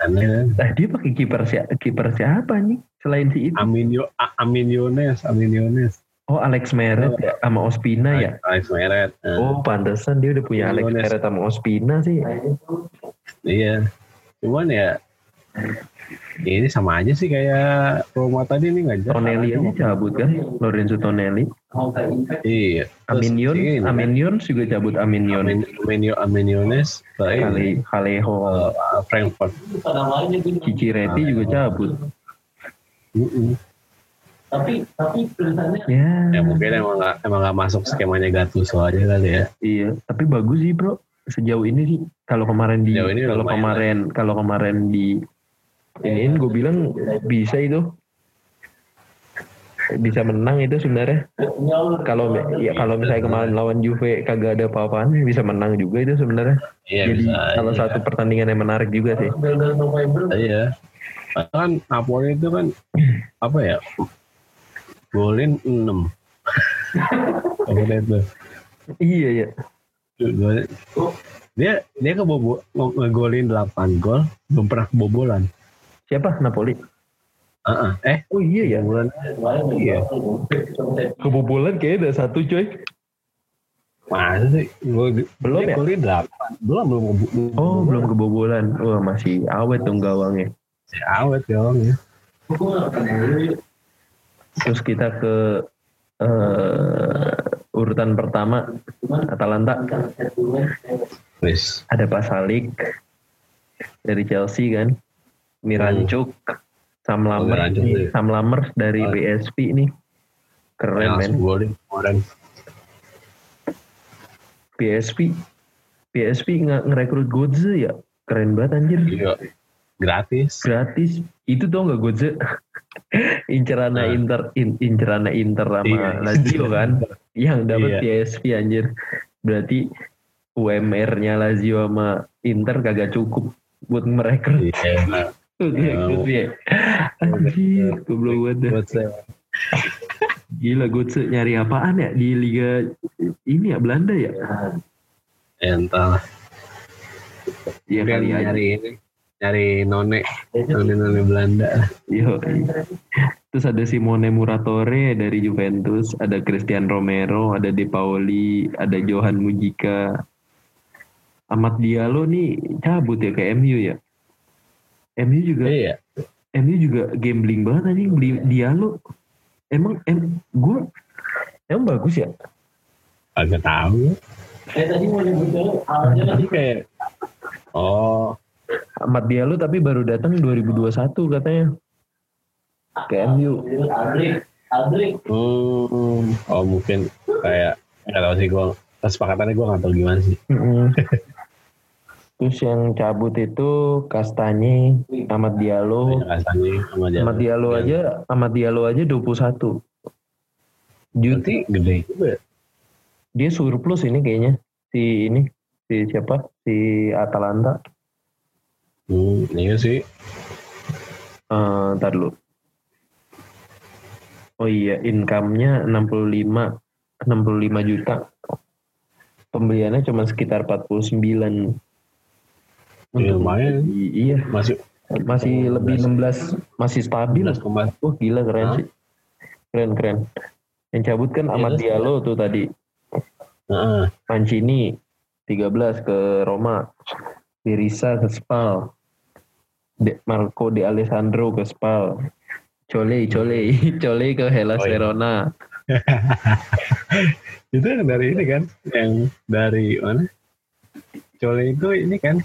aneh Nah, dia pakai kiper siapa? Kiper siapa nih? Selain si itu. Amin Yo A- Oh, Alex Meret ya sama Ospina ya. Alex Meret Nah, Oh, pantesan dia udah punya Alex Nunes. Meret sama Ospina sih. iya cuman ya ini sama aja sih kayak Roma tadi nih nggak jelas Tonelli aja cabut kan, Lorenzo Tonelli. iya Aminion, ini kan, Aminion juga cabut Aminion. Amin Amin Amin Yones ke ini, Kali Kaleho, eh, Frankfurt Cicireti juga cabut. Mm-mm. Ya, ya mungkin emang nggak emang nggak masuk skemanya Gattuso aja kali ya iya. Tapi bagus sih bro. Sejauh ini sih, kalau kemarin di, kalau kemarin, kalau kemarin di, ini gue bilang bisa itu, bisa menang itu sebenarnya. Kalau ya kalau misalnya kemarin lawan Juve kagak ada apa-apaan, bisa menang juga itu sebenarnya. iya Jadi bisa salah aja. satu pertandingan yang menarik juga sih. iya kan Napoli itu kan apa ya golin 6 apa itu Iya ya. Golin- dia dia kebobo nge- ngegolin 8 gol belum pernah kebobolan Siapa Napoli? Heeh. eh Oh iya ya. bulan iya Kebobolan kayaknya ada satu coy. masa sih Gol- Belum ya? golin 8 belum belum Oh belum kebobolan. Wah masih awet dong gawangnya. Ya, awet ya Terus kita ke eh, urutan pertama Atalanta. Wis. Ada Pasalik dari Chelsea kan, Mirancuk, Sam Lammers, Mirancuk, nih, iya. Sam Lammers dari Oh. BSP nih, keren yang men. langsung golin kemarin. BSP, BSP nggak ngerekrut Godze ya, keren banget anjir. iya gratis. Gratis. Itu tau nggak Godze? (laughs) Incerana Nah. Inter in, incerana Inter sama Iya. Lazio kan? Yang dapat Iya. PSP anjir. Berarti UMR-nya Lazio sama Inter kagak cukup buat merekrut. Iya nah, Rekrut ya. anjir goblok banget gila Godze nyari apaan ya di Liga ini ya Belanda ya? Ya, entah ya Mungkin kali nyari ini nyari none none none Belanda Yo, terus ada Simone Muratore dari Juventus, ada Christian Romero, ada De Pauli, ada Johan Mujika. Amat Diallo nih cabut ya ke MU ya. MU juga iya MU juga gambling banget anjing beli Diallo. Emang em gue emang bagus ya? Agak tahu. Eh tadi mau Tapi kayak oh Ahmad Diallo tapi baru datang 2021 katanya. Ke MU. Hmm, oh mungkin kayak nggak tahu sih gue kesepakatannya gue nggak tahu gimana sih. (laughs) Terus yang cabut itu Kastanye, Ahmad Diallo. Rasanya sama dia. Ahmad Diallo aja, Ahmad Diallo aja 21. Juti gede juga. ya? dia surplus ini kayaknya. Si ini, si siapa? Si Atalanta. Hmm, iya sih. Eh, ntar dulu. Oh iya, income-nya 65 65 juta. Pembeliannya cuma sekitar 49. Ya, lumayan. Iya, Masih masih lebih 16 masih stabil. 11 koma Wah, gila keren Hah? sih. Keren keren. Yang cabut kan Ahmad Iya, Diallo tuh tadi. Heeh. Mancini 13 ke Roma. Birisa ke Spal. De Marco De Alessandro (laughs) ke Spal. Chole, Chole, Chole ke Hellas Oh, iya. Verona. (laughs) itu yang dari ini kan yang dari mana Cole itu ini kan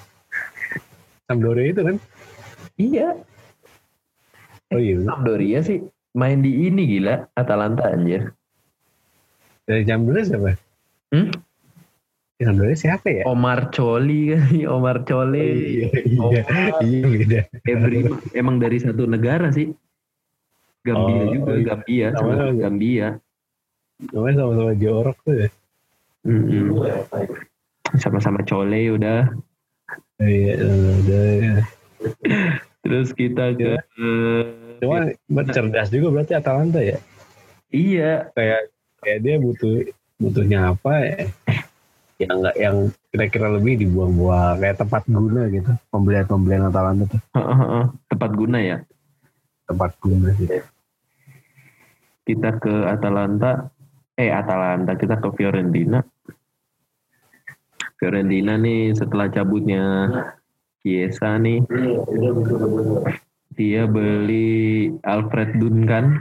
Sampdoria itu kan Iya, oh iya Sampdoria sih main di ini gila, Atalanta anjir. dari Sampdoria siapa Hmm? Ya, Sampdoria siapa ya Omar Choli kan, (laughs) Omar Chole. iya iya iya beda Every emang dari satu negara sih. Gambia Oh, juga, iya. Gambia, Sama sama. Gambia. namanya sama-sama jorok tuh ya Mm-mm. Sama-sama Chole udah. iya udah ya. (laughs) Terus kita ke cuma cerdas juga berarti Atalanta ya iya, kayak kayak dia butuh butuhnya apa ya yang enggak yang kira-kira lebih dibuang-buang kayak tempat guna gitu pembelian-pembelian Atalanta tuh tepat guna ya. tempat guna sih Kita ke Atalanta, eh Atalanta kita ke Fiorentina. Fiorentina nih setelah cabutnya Chiesa nih, dia beli Alfred Duncan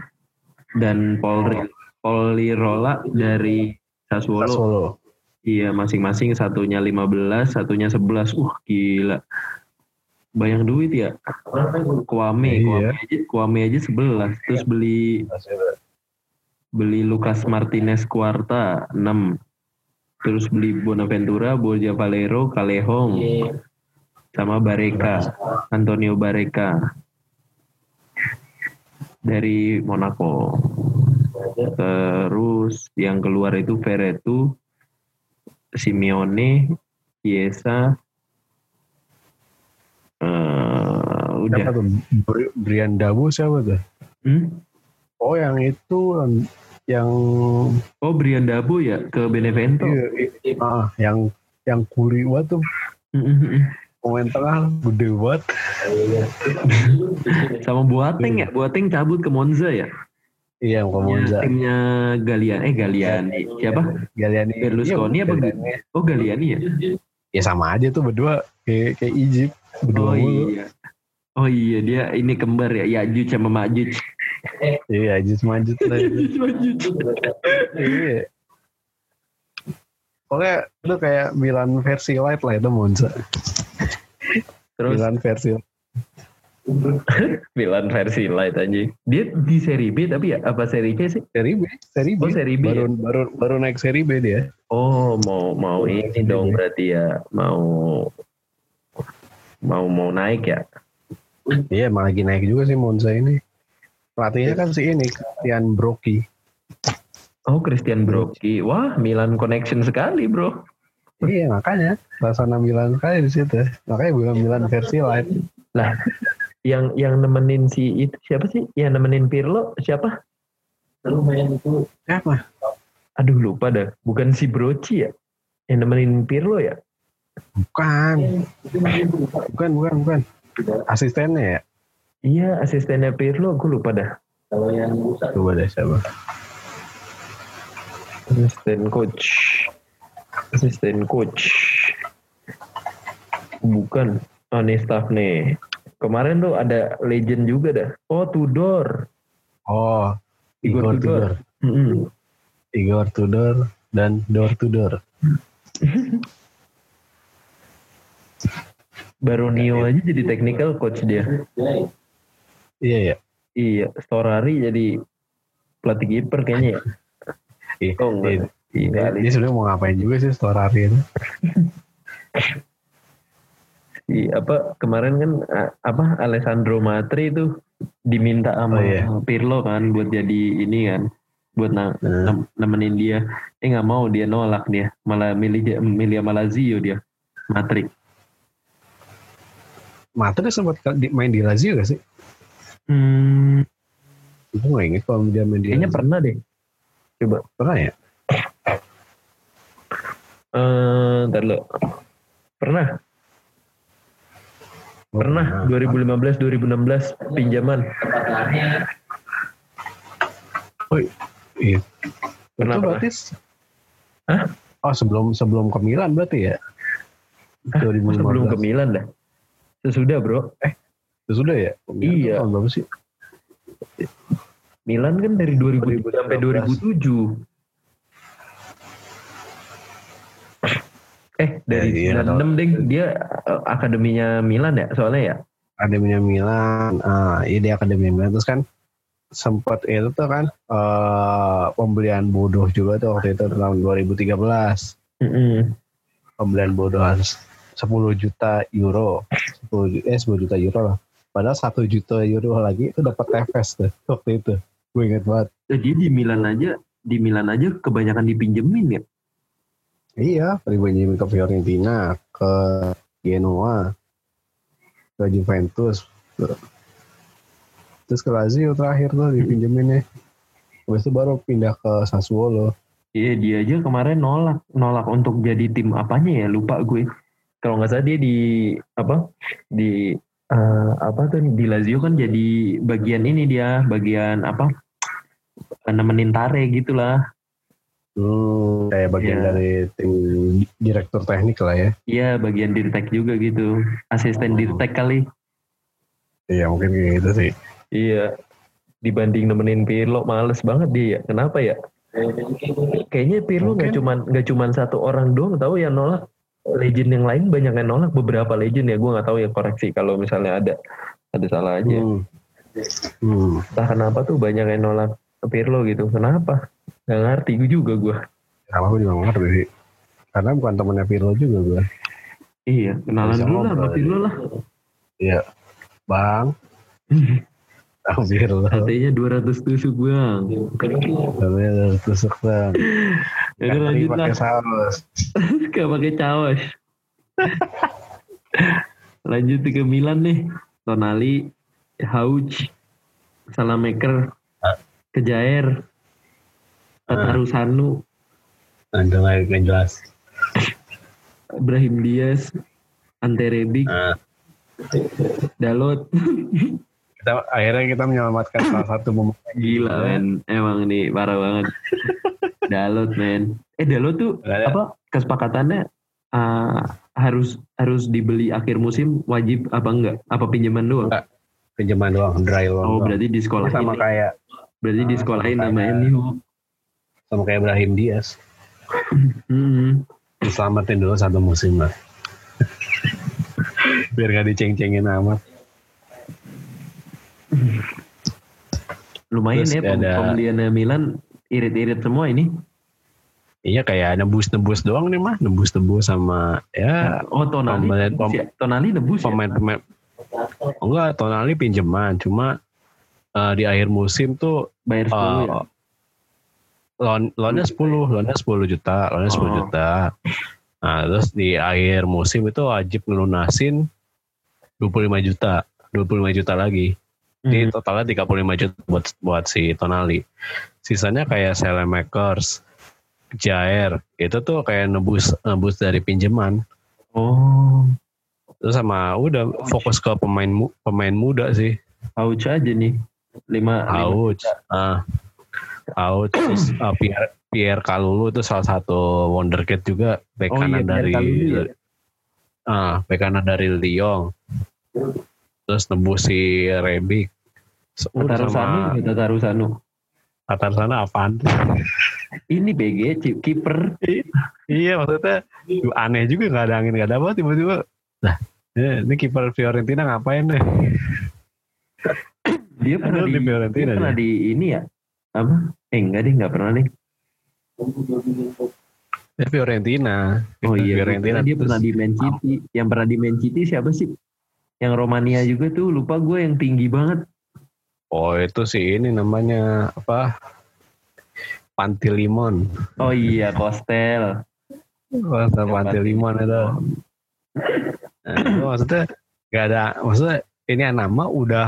dan Paul Polirola dari Sassuolo. Sassuolo Iya, masing-masing satunya 15, satunya 11. Uh, gila. Banyak duit ya. Kwame, Iya. Kwame aja, Kwame aja 11. Terus beli beli Lucas Martinez Cuarta 6. Terus beli Bonaventura, Borja Valero, Calehong, sama Bareka, Antonio Bareka dari Monaco. Terus yang keluar itu Veretu, Simeone, Chiesa, eh, udah. Siapa tuh? Bri- Brian Dabo siapa tuh? Hmm? Oh yang itu yang Oh Brian Dabo ya ke Benevento. iya, ah, yang yang kuri banget tuh pemain tengah gede banget. (laughs) Sama Boateng ya, Boateng cabut ke Monza ya. Iya, ke Monza. Timnya Galian, eh Galiani. Siapa? Galiani. Berlusconi Iya, apa? Galiani. Oh Galiani ya. Ya sama aja tuh berdua kayak kayak Egypt berdua Oh iya. Oh iya dia ini kembar ya, Yajuj sama Majuj. Iya, Egypt manjut lah. (laughs) itu. Majuj. Iya. Pokoknya itu kayak Milan versi light lah itu Monza. Terus Milan versi Milan versi light aja. Dia di seri B tapi ya apa seri C sih? seri B, seri B. Oh, seri B Baru ya? baru baru naik seri B dia. Oh mau mau ini dong berarti ya mau mau mau naik ya. Iya, emang lagi naik juga sih Monza ini. Pelatihnya kan si ini, Christian Brocchi. Oh Christian Brocchi. Wah Milan connection sekali bro. Iya, makanya Rasana Milan sekali di situ. Makanya bilang Milan versi light. Lah yang yang nemenin si itu siapa sih? Yang nemenin Pirlo siapa? Lumayan itu Siapa? Aduh lupa dah. Bukan si Broci ya? Yang nemenin Pirlo ya? Bukan, lupa. bukan, bukan, bukan. Asistennya ya? Iya asistennya Pirlo. Gue lupa dah. Kalau yang Coba deh siapa. Asisten coach. Asisten coach. Bukan. Oh, nih staff nih. Kemarin tuh ada legend juga dah. Oh Tudor. Oh, Igor Igor Tudor. Tudor. Mm-mm. Igor Tudor dan Door Tudor. (laughs) Baru Nio aja jadi technical coach dia. Iya ya. Iya, Storari jadi pelatih kiper kayaknya ya. Iya. Oh enggak. Iya, Dia, dia sebenarnya mau ngapain juga sih Storari itu. (laughs) Iya, apa kemarin kan apa Alessandro Matri itu diminta sama Oh, iya. Pirlo kan buat jadi ini kan buat na- Hmm. nem- nemenin dia. Eh nggak mau dia nolak dia, malah milih milih sama Lazio dia. Matri. Matri sempat main di Lazio gak sih? Hmm, Gue gak inget kalau dia main di kayaknya Lazio. pernah deh. Coba. pernah ya? Eh, ntar lo. Pernah, pernah 2015 2016 pinjaman. Oh, iya. Pernah, itu pernah. berarti Hah? Oh sebelum sebelum ke Milan berarti ya? Ah, 2015. sebelum ke Milan dah. Sesudah, Bro. Itu sudah ya? Milan Iya. tahun berapa sih? Milan kan dari 2000 sampai 2007. Eh, dari Ya, iya, 96 ding. Dia eh, akademinya Milan ya, soalnya ya. Akademinya Milan, ah, iya dia Akademi Milan. Terus kan sempat itu tuh kan eh pembelian bodoh juga tuh waktu itu tahun 2013 Mm-mm. pembelian bodoh harus 10 juta euro. 10 ju- eh 10 juta euro lah. Padahal 1 juta euro lagi itu dapat Tevez tuh waktu itu. Gue inget banget. Jadi di Milan aja, di Milan aja kebanyakan dipinjemin ya. Iya dipinjemin ke Fiorentina ke Genoa ke Juventus terus ke Lazio terakhir tuh dipinjeminnya habis itu baru pindah ke Sassuolo Iya, dia aja kemarin nolak, nolak untuk jadi tim apanya ya, lupa gue. Kalau nggak salah dia di apa? Di eh, apa tuh di Lazio kan jadi bagian ini dia, bagian apa? nemenin Tare gitulah. Hmm, kayak bagian Iya. dari tim direktur teknik lah ya. Iya, bagian dirtek juga gitu. Asisten dirtek kali. Iya mungkin kayak gitu sih. Iya. Dibanding nemenin Pirlo males banget dia ya. Kenapa ya? Kayaknya Pirlo nggak cuman nggak cuman satu orang doang tahu yang nolak. Legend yang lain banyak yang nolak beberapa legend ya. Gue nggak tahu ya koreksi kalau misalnya ada ada salah aja. Hmm. Hmm. Entah kenapa tuh banyak yang nolak Pirlo gitu. Kenapa? Gak ngerti gue juga gue. Sama gue juga ngerti sih. Karena bukan temennya Pirlo juga gue. Iya, kenalan dulu lah sama Pirlo lah. Iya. Bang. (laughs) Bang Pirlo. Artinya 200 tusuk bang. Katanya udah tusuk bang. (laughs) Ganti lanjut pakai lah. saus. (laughs) Gak pakai cawas. Lanjut ke Milan nih. Tonali, Hauch, Salamaker, Kejair, Tatarusanu, Ada lagi yang jelas. Ibrahim Diaz, Ante Rebic, Nah, Dalot. kita, akhirnya kita menyelamatkan salah satu pemain. Gila men, emang nih parah banget. Dalot men. Eh Dalot tuh ada. apa kesepakatannya uh, harus harus dibeli akhir musim wajib apa enggak? Apa pinjaman doang? Enggak. Pinjaman doang, dry loan Oh doang. berarti di sekolah sama kayak berarti di Ah, sekolahin sama sama kayak- MU. Sama kayak Ibrahim Diaz. Hmm. Diselamatin dulu satu musim lah. (laughs) Biar gak diceng-cengin amat. Lumayan Terus ya pem- ada- pembeliannya Milan irit-irit semua ini. Iya kayak nebus-nebus doang nih mah, nebus-nebus sama ya Oh Tonali, pemain- nebus ya? Tonali nebus ya? pemain-pemain. Oh, enggak, Tonali pinjaman, cuma eh, di akhir musim tuh Bayar 10 ya? Loan loannya 10, loannya 10 juta, loannya 10 Oh. juta. Nah, terus di akhir musim itu wajib ngelunasin 25 juta, 25 juta lagi. Jadi Hmm. totalnya 35 juta buat buat si Tonali. Sisanya kayak Selemakers, Jair, itu tuh kayak nebus nebus dari pinjaman. Oh, Terus sama udah fokus ke pemain pemain muda sih. Hauch aja nih. Lima, lima. Auch, ah, Auch, terus ah, (clears throat) Pierre Pierre Kalulu itu salah satu wonderkid juga bek Oh iya, kanan Pierre dari Kalulu ya? ah bek kanan dari Lyon. terus nebus si Rebic. Sama Tatarusanu. Tatar sana apaan? (laughs) Ini BG, kiper. Iya maksudnya aneh juga nggak ada angin nggak ada apa tiba-tiba. Nah ini kiper Fiorentina ngapain deh? Dia pernah Aduh, di, di Fiorentina dia pernah di ini ya? Apa? Eh enggak deh, enggak pernah deh. Dia Fiorentina. Oh iya, Fiorentina. dia terus- pernah di Man City. Yang pernah di Man City siapa sih? Yang Romania juga tuh, lupa gue yang tinggi banget. Oh itu sih ini namanya apa? Pantilimon. Oh iya, Kostel. Masa Pantilimon itu. Nah, itu maksudnya nggak ada maksudnya ini nama udah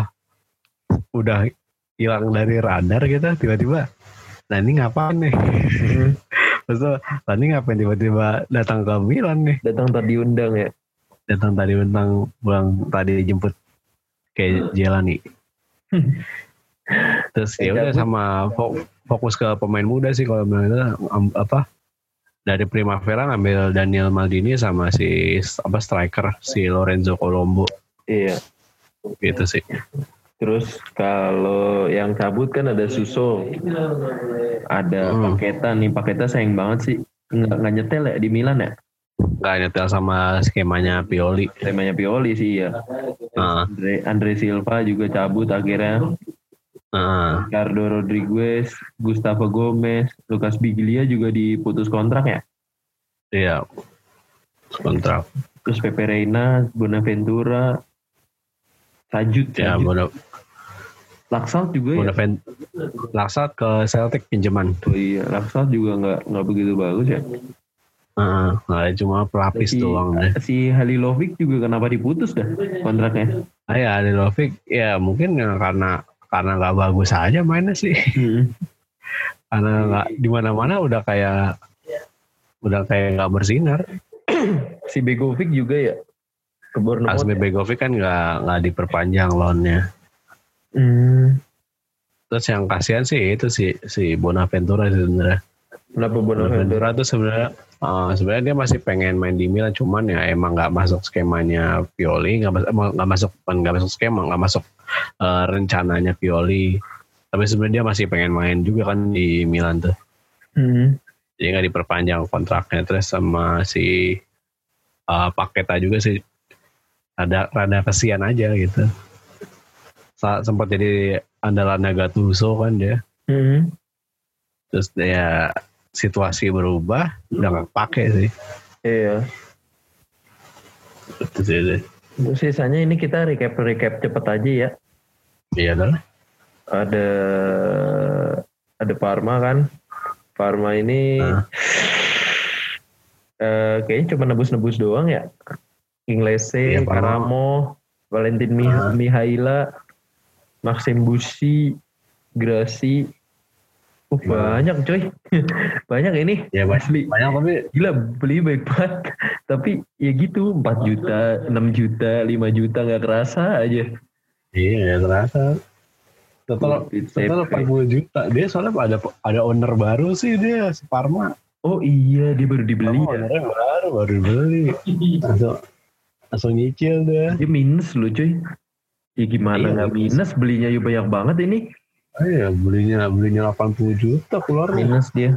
udah hilang dari radar gitu tiba-tiba nah ini ngapain nih? (laughs) Maksudnya nah, ini ngapain tiba-tiba datang ke Milan nih? Datang tadi diundang ya. datang tadi bentang pulang tadi jemput kayak Jelani. (laughs) Terus ya udah sama fo- fokus ke pemain muda sih kalau bilang itu apa dari Primavera ngambil Daniel Maldini sama si apa striker si Lorenzo Colombo. Iya. gitu sih Terus kalau yang cabut kan ada Suso, ada Hmm. Paketa nih. Paketa sayang banget sih. Nggak, nggak nyetel ya di Milan ya? nggak nyetel sama skemanya Pioli Temanya Pioli sih ya. Ah. Andre, Andre Silva juga cabut akhirnya. Nah, Ricardo Rodriguez, Gustavo Gomez, Lucas Biglia juga diputus kontrak ya. iya kontrak Terus Pepe Reina, Bonaventura, Sajut, ya Sajut. Bona Laksalt juga ya. Bonaven- Laksat ke Celtic pinjaman Oh iya, Laksalt juga nggak nggak begitu bagus ya. Heeh, nah, cuma pelapis si, doang deh si Halilovic juga kenapa diputus dah kontraknya? ah ya Adilovic ya mungkin ya karena karena nggak bagus aja mainnya sih (laughs) karena nggak di mana mana udah kayak udah kayak nggak bersinar si Begovic juga ya ke Bournemouth. Asmi ya? Begovic kan nggak nggak diperpanjang loannya Hmm, terus yang kasihan sih itu si si Bonaventura sebenarnya. Kenapa Bonaventura? Tuh sebenarnya eh, sebenarnya dia masih pengen main di Milan cuman ya emang nggak masuk skemanya Pioli nggak masuk nggak masuk skema nggak masuk eh, rencananya Pioli. Tapi sebenarnya dia masih pengen main juga kan di Milan tuh. Hmm. jadi nggak diperpanjang kontraknya. Terus sama si uh, Paketa juga sih. Ada rada kesian aja gitu sempat jadi andalannya Gattuso kan dia Hmm. terus ya situasi berubah udah nggak pakai sih Iya. itu sih deh. Untuk sisanya ini kita recap recap cepet aja ya. iya dah Ada ada Parma kan. Parma ini Ah. eh, kayaknya cuma nebus-nebus doang ya. Inglese, Iya, Parma. Karamo, Valentin Mi- Ah. Mihaila, Maxim Busi, Grasi. Uh, Ah. banyak coy. (laughs) banyak ini. ya banyak, Asli. banyak tapi Gila beli baik banget. (laughs) Tapi ya gitu 4 juta, 6 juta, 5 juta nggak kerasa aja. iya ya terasa total total 40 juta dia soalnya ada ada owner baru sih dia si Parma Oh iya dia baru dibeli ya. ownernya baru baru dibeli (laughs) langsung langsung nyicil dia Dia minus loh cuy. Ya gimana Iya, nggak minus. minus belinya ya banyak banget ini. Oh iya belinya belinya 80 juta keluar Minus dia.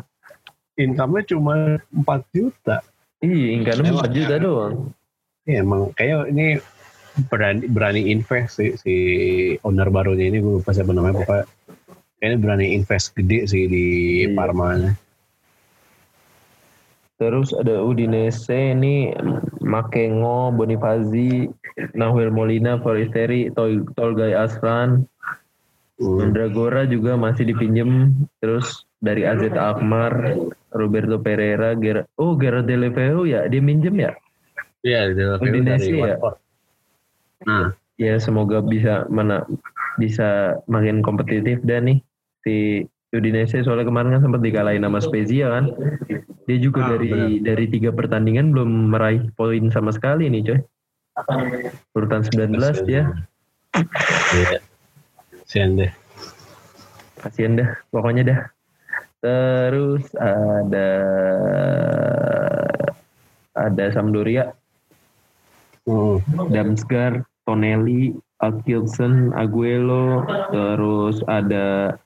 income-nya cuma 4 juta. Iya, income Emang 4 juta ya. doang. Iya emang kayak ini berani berani invest sih si owner barunya ini gue lupa siapa namanya pokoknya kayaknya berani invest gede sih di Iya. Parma Terus ada Udinese ini Makengo, Bonifazi, Nahuel Molina, Foresteri, Tol Tolgay Aslan, Hmm. Mandragora juga masih dipinjem. Terus dari AZ Alkmaar, Roberto Pereira, Ger oh Gerard Deleveo ya, dia minjem ya? Iya Udinese dari ya? Nah Ya semoga bisa mana bisa makin kompetitif dan nih si Udinese soalnya kemarin kan sempat dikalahin sama Spezia kan. Dia juga Ah, dari dari tiga pertandingan belum meraih poin sama sekali nih coy. Urutan 19 dia. Iya. Sian deh. Kasian dah pokoknya dah. Terus ada ada Sampdoria, Hmm. Damsgaard, Tonelli, Atkinson, Aguero, terus ada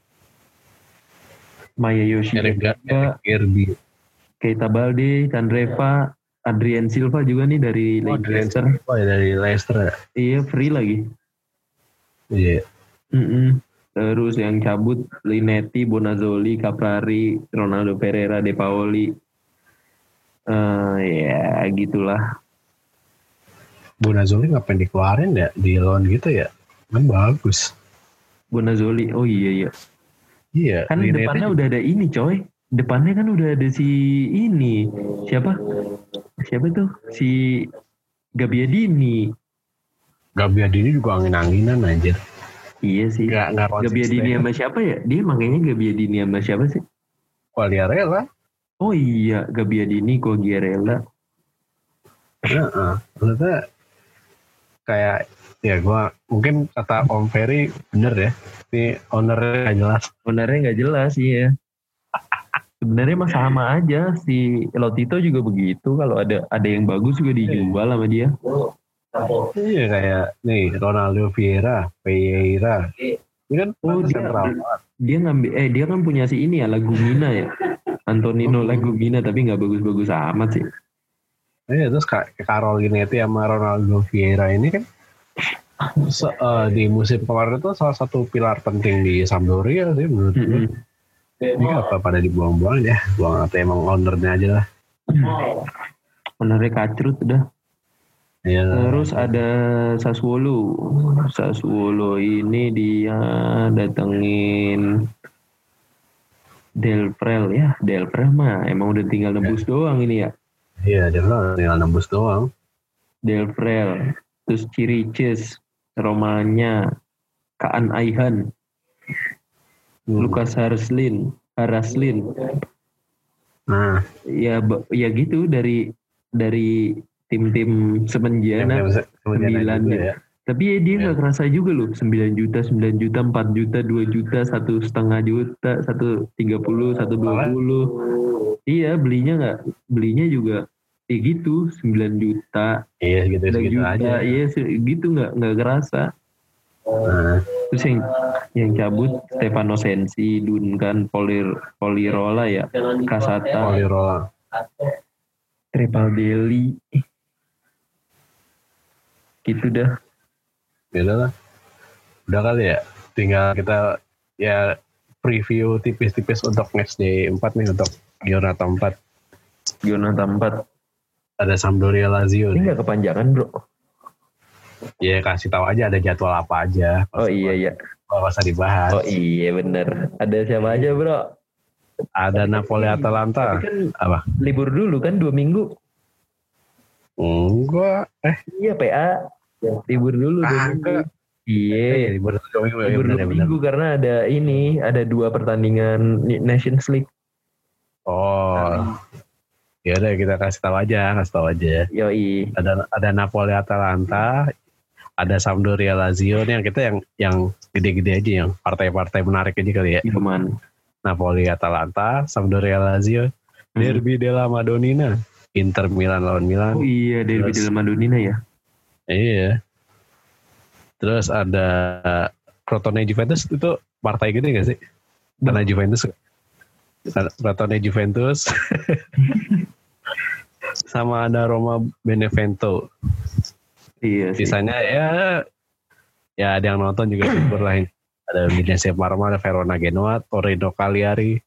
Maya Eric Yoshida, Gar- Eric Gerby. Keita Balde, Chandreva, Adrian Silva juga nih dari Oh, Leicester. Oh, dari Leicester. ya? Iya, free lagi. Iya. Mm-mm. Terus yang cabut Linetti, Bonazzoli, Caprari, Ronaldo Pereira, De Paoli. Eh ya gitulah. Bonazzoli ngapain dikeluarin ya di loan gitu ya? Kan bagus. Bonazzoli, oh iya iya. Iya. Kan depannya udah ada ini coy. Depannya kan udah ada si ini. Siapa? Siapa tuh? Si Gabiadini. Gabiadini juga angin-anginan anjir. Iya sih. Gak, gak Gabiadini sama siapa ya? Dia makanya Gabiadini sama siapa sih? Quagliarella. Oh iya, Gabiadini, Quagliarella. Heeh. Maksudnya kayak ya gua mungkin kata Om Ferry bener ya. Ini ownernya gak jelas. Sebenarnya nggak jelas iya. Sebenarnya mah sama aja si Lotito juga begitu. Kalau ada ada yang bagus juga dijual sama dia. Iya kayak nih Ronaldo Vieira, Pereira. Ini kan Oh, dia-. Dia ngambil eh dia kan punya si ini ya Lagumina ya. Antonino Lagumina tapi nggak bagus-bagus amat sih. Iya terus kayak Carol Ginetti sama Ronaldo Vieira ini kan se- eh, di musim kemarin itu salah satu pilar penting di Sampdoria sih menurut gue. Mm-mm. Ini apa pada dibuang-buang ya? Buang atau emang ownernya aja lah. Benernya kacrut udah. Iya. Terus ada Sassuolo. Sassuolo ini dia datengin Del Prel ya. Del Prel mah emang udah tinggal nebus doang ini ya. Iya, bilang tinggal nembus doang. Del Prel, terus Cirices, Romanya, Kaan Aihan, Hmm. Lukas Haraslin, Haraslin. Nah, Ya ya gitu dari dari tim-tim semenjana. sembilan ya. ya. Tapi ya dia Ya. nggak kerasa juga loh. 9 juta, 9 juta, 4 juta, 2 juta, satu setengah juta, satu tiga puluh, satu dua puluh. Iya belinya nggak, belinya juga ya gitu 9 juta, Iya, gitu 9 segitu juta, aja. iya gitu nggak nggak kerasa. Nah, Terus yang yang cabut Stefano Sensi, Duncan, Polir, Polirola ya, Kasata, Polirola. Trepaldelli. Gitu dah. Ya udah lah. Udah kali ya. Tinggal kita ya preview tipis-tipis untuk match day 4 nih untuk Giornata 4. Jonathan 4. Ada Sampdoria Lazio Ini nggak kepanjangan bro. Ya kasih tahu aja ada jadwal apa aja. Oh iya iya. Gak usah dibahas. Oh iya bener. Ada siapa aja bro? Ada Napoli Atalanta. Tapi kan Apa? libur dulu kan dua minggu. Enggak. Eh, Iya PA. Libur dulu dua Kagak. minggu. Iya. libur dua minggu ya Libur dua ya benar. minggu karena ada ini, ada dua pertandingan Nations League. Oh. Ya udah kita kasih tahu aja, kasih tahu aja. Yoi. Ada ada Napoli Atalanta, ada Sampdoria Lazio nih yang kita yang yang gede-gede aja yang partai-partai menarik aja kali ya. Cuman. Napoli Atalanta, Sampdoria Lazio, Derby della Madonnina, Inter Milan lawan Milan. Oh iya, Derby Terus- della Madonnina ya. Iya. Terus ada Crotone Juventus itu partai gede gak sih? Karena Juventus Crotone Juventus (laughs) sama ada Roma Benevento. Iya sih. Sisanya ya ya ada yang nonton juga libur lain. Ada Udinese Parma, ada Verona Genoa, Torino Cagliari,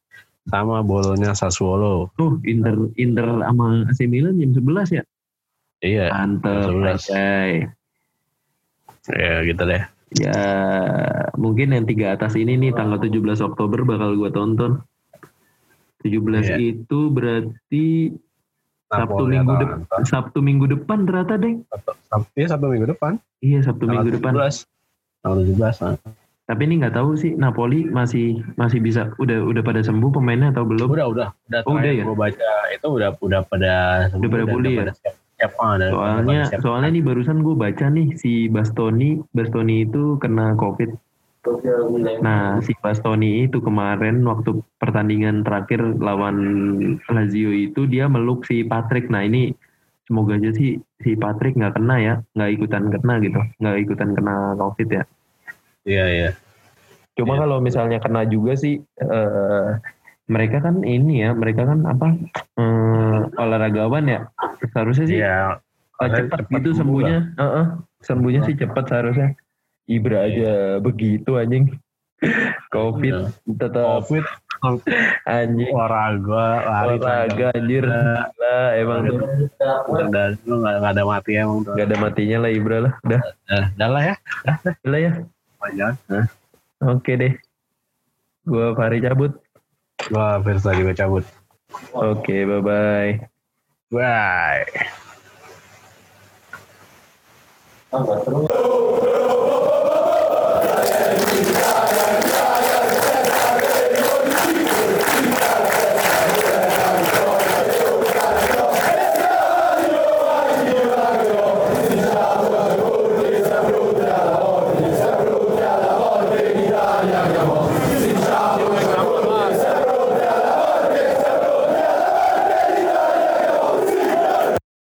sama Bolonya Sassuolo. Tuh Inter Inter sama AC Milan jam 11 ya. Iya, Mantep, jam 11. Anjay. ya gitu deh. Ya mungkin yang tiga atas ini nih tanggal 17 Oktober bakal gua tonton. 17 Iya. itu berarti Sabtu Napoli minggu depan. Sabtu minggu depan ternyata deng. Sabtu, Sabtu, iya, Sabtu minggu depan. Iya Sabtu Tanggal minggu depan. 17. Tanggal 17. nah. Tapi ini nggak tahu sih Napoli masih masih bisa udah udah pada sembuh pemainnya atau belum? Udah, udah. Udah, Oh, udah ya? Gue baca itu udah udah pada Udah pada pulih ya? pada siap, siap, ah, Soalnya pada siap. soalnya nih barusan gue baca nih si Bastoni Bastoni itu kena COVID. Nah si Bastoni itu kemarin waktu pertandingan terakhir lawan Lazio itu dia meluk si Patrick. Nah ini semoga aja sih si Patrick nggak kena ya, nggak ikutan kena gitu, nggak ikutan kena COVID ya. Iya iya. Cuma Iya. kalau misalnya kena juga sih, eh, mereka kan ini ya, mereka kan apa eh, olahragawan ya, seharusnya sih Karena cepat cepat gitu sembuhnya, Heeh, sembuhnya sih cepat seharusnya. Ibra aja begitu anjing, COVID Iya. tetap Covid (laughs) anjing olahraga lari olahraga anjir, Gila, emang tuh dan lu nggak nggak ada mati emang tuh. nggak ada matinya lah Ibra lah, udah, Nah, dah lah ya. udah ya, Panjang. oke deh, gua Fahri cabut, Gua Firsa juga cabut. oke bye bye. Bye. Nggak seru.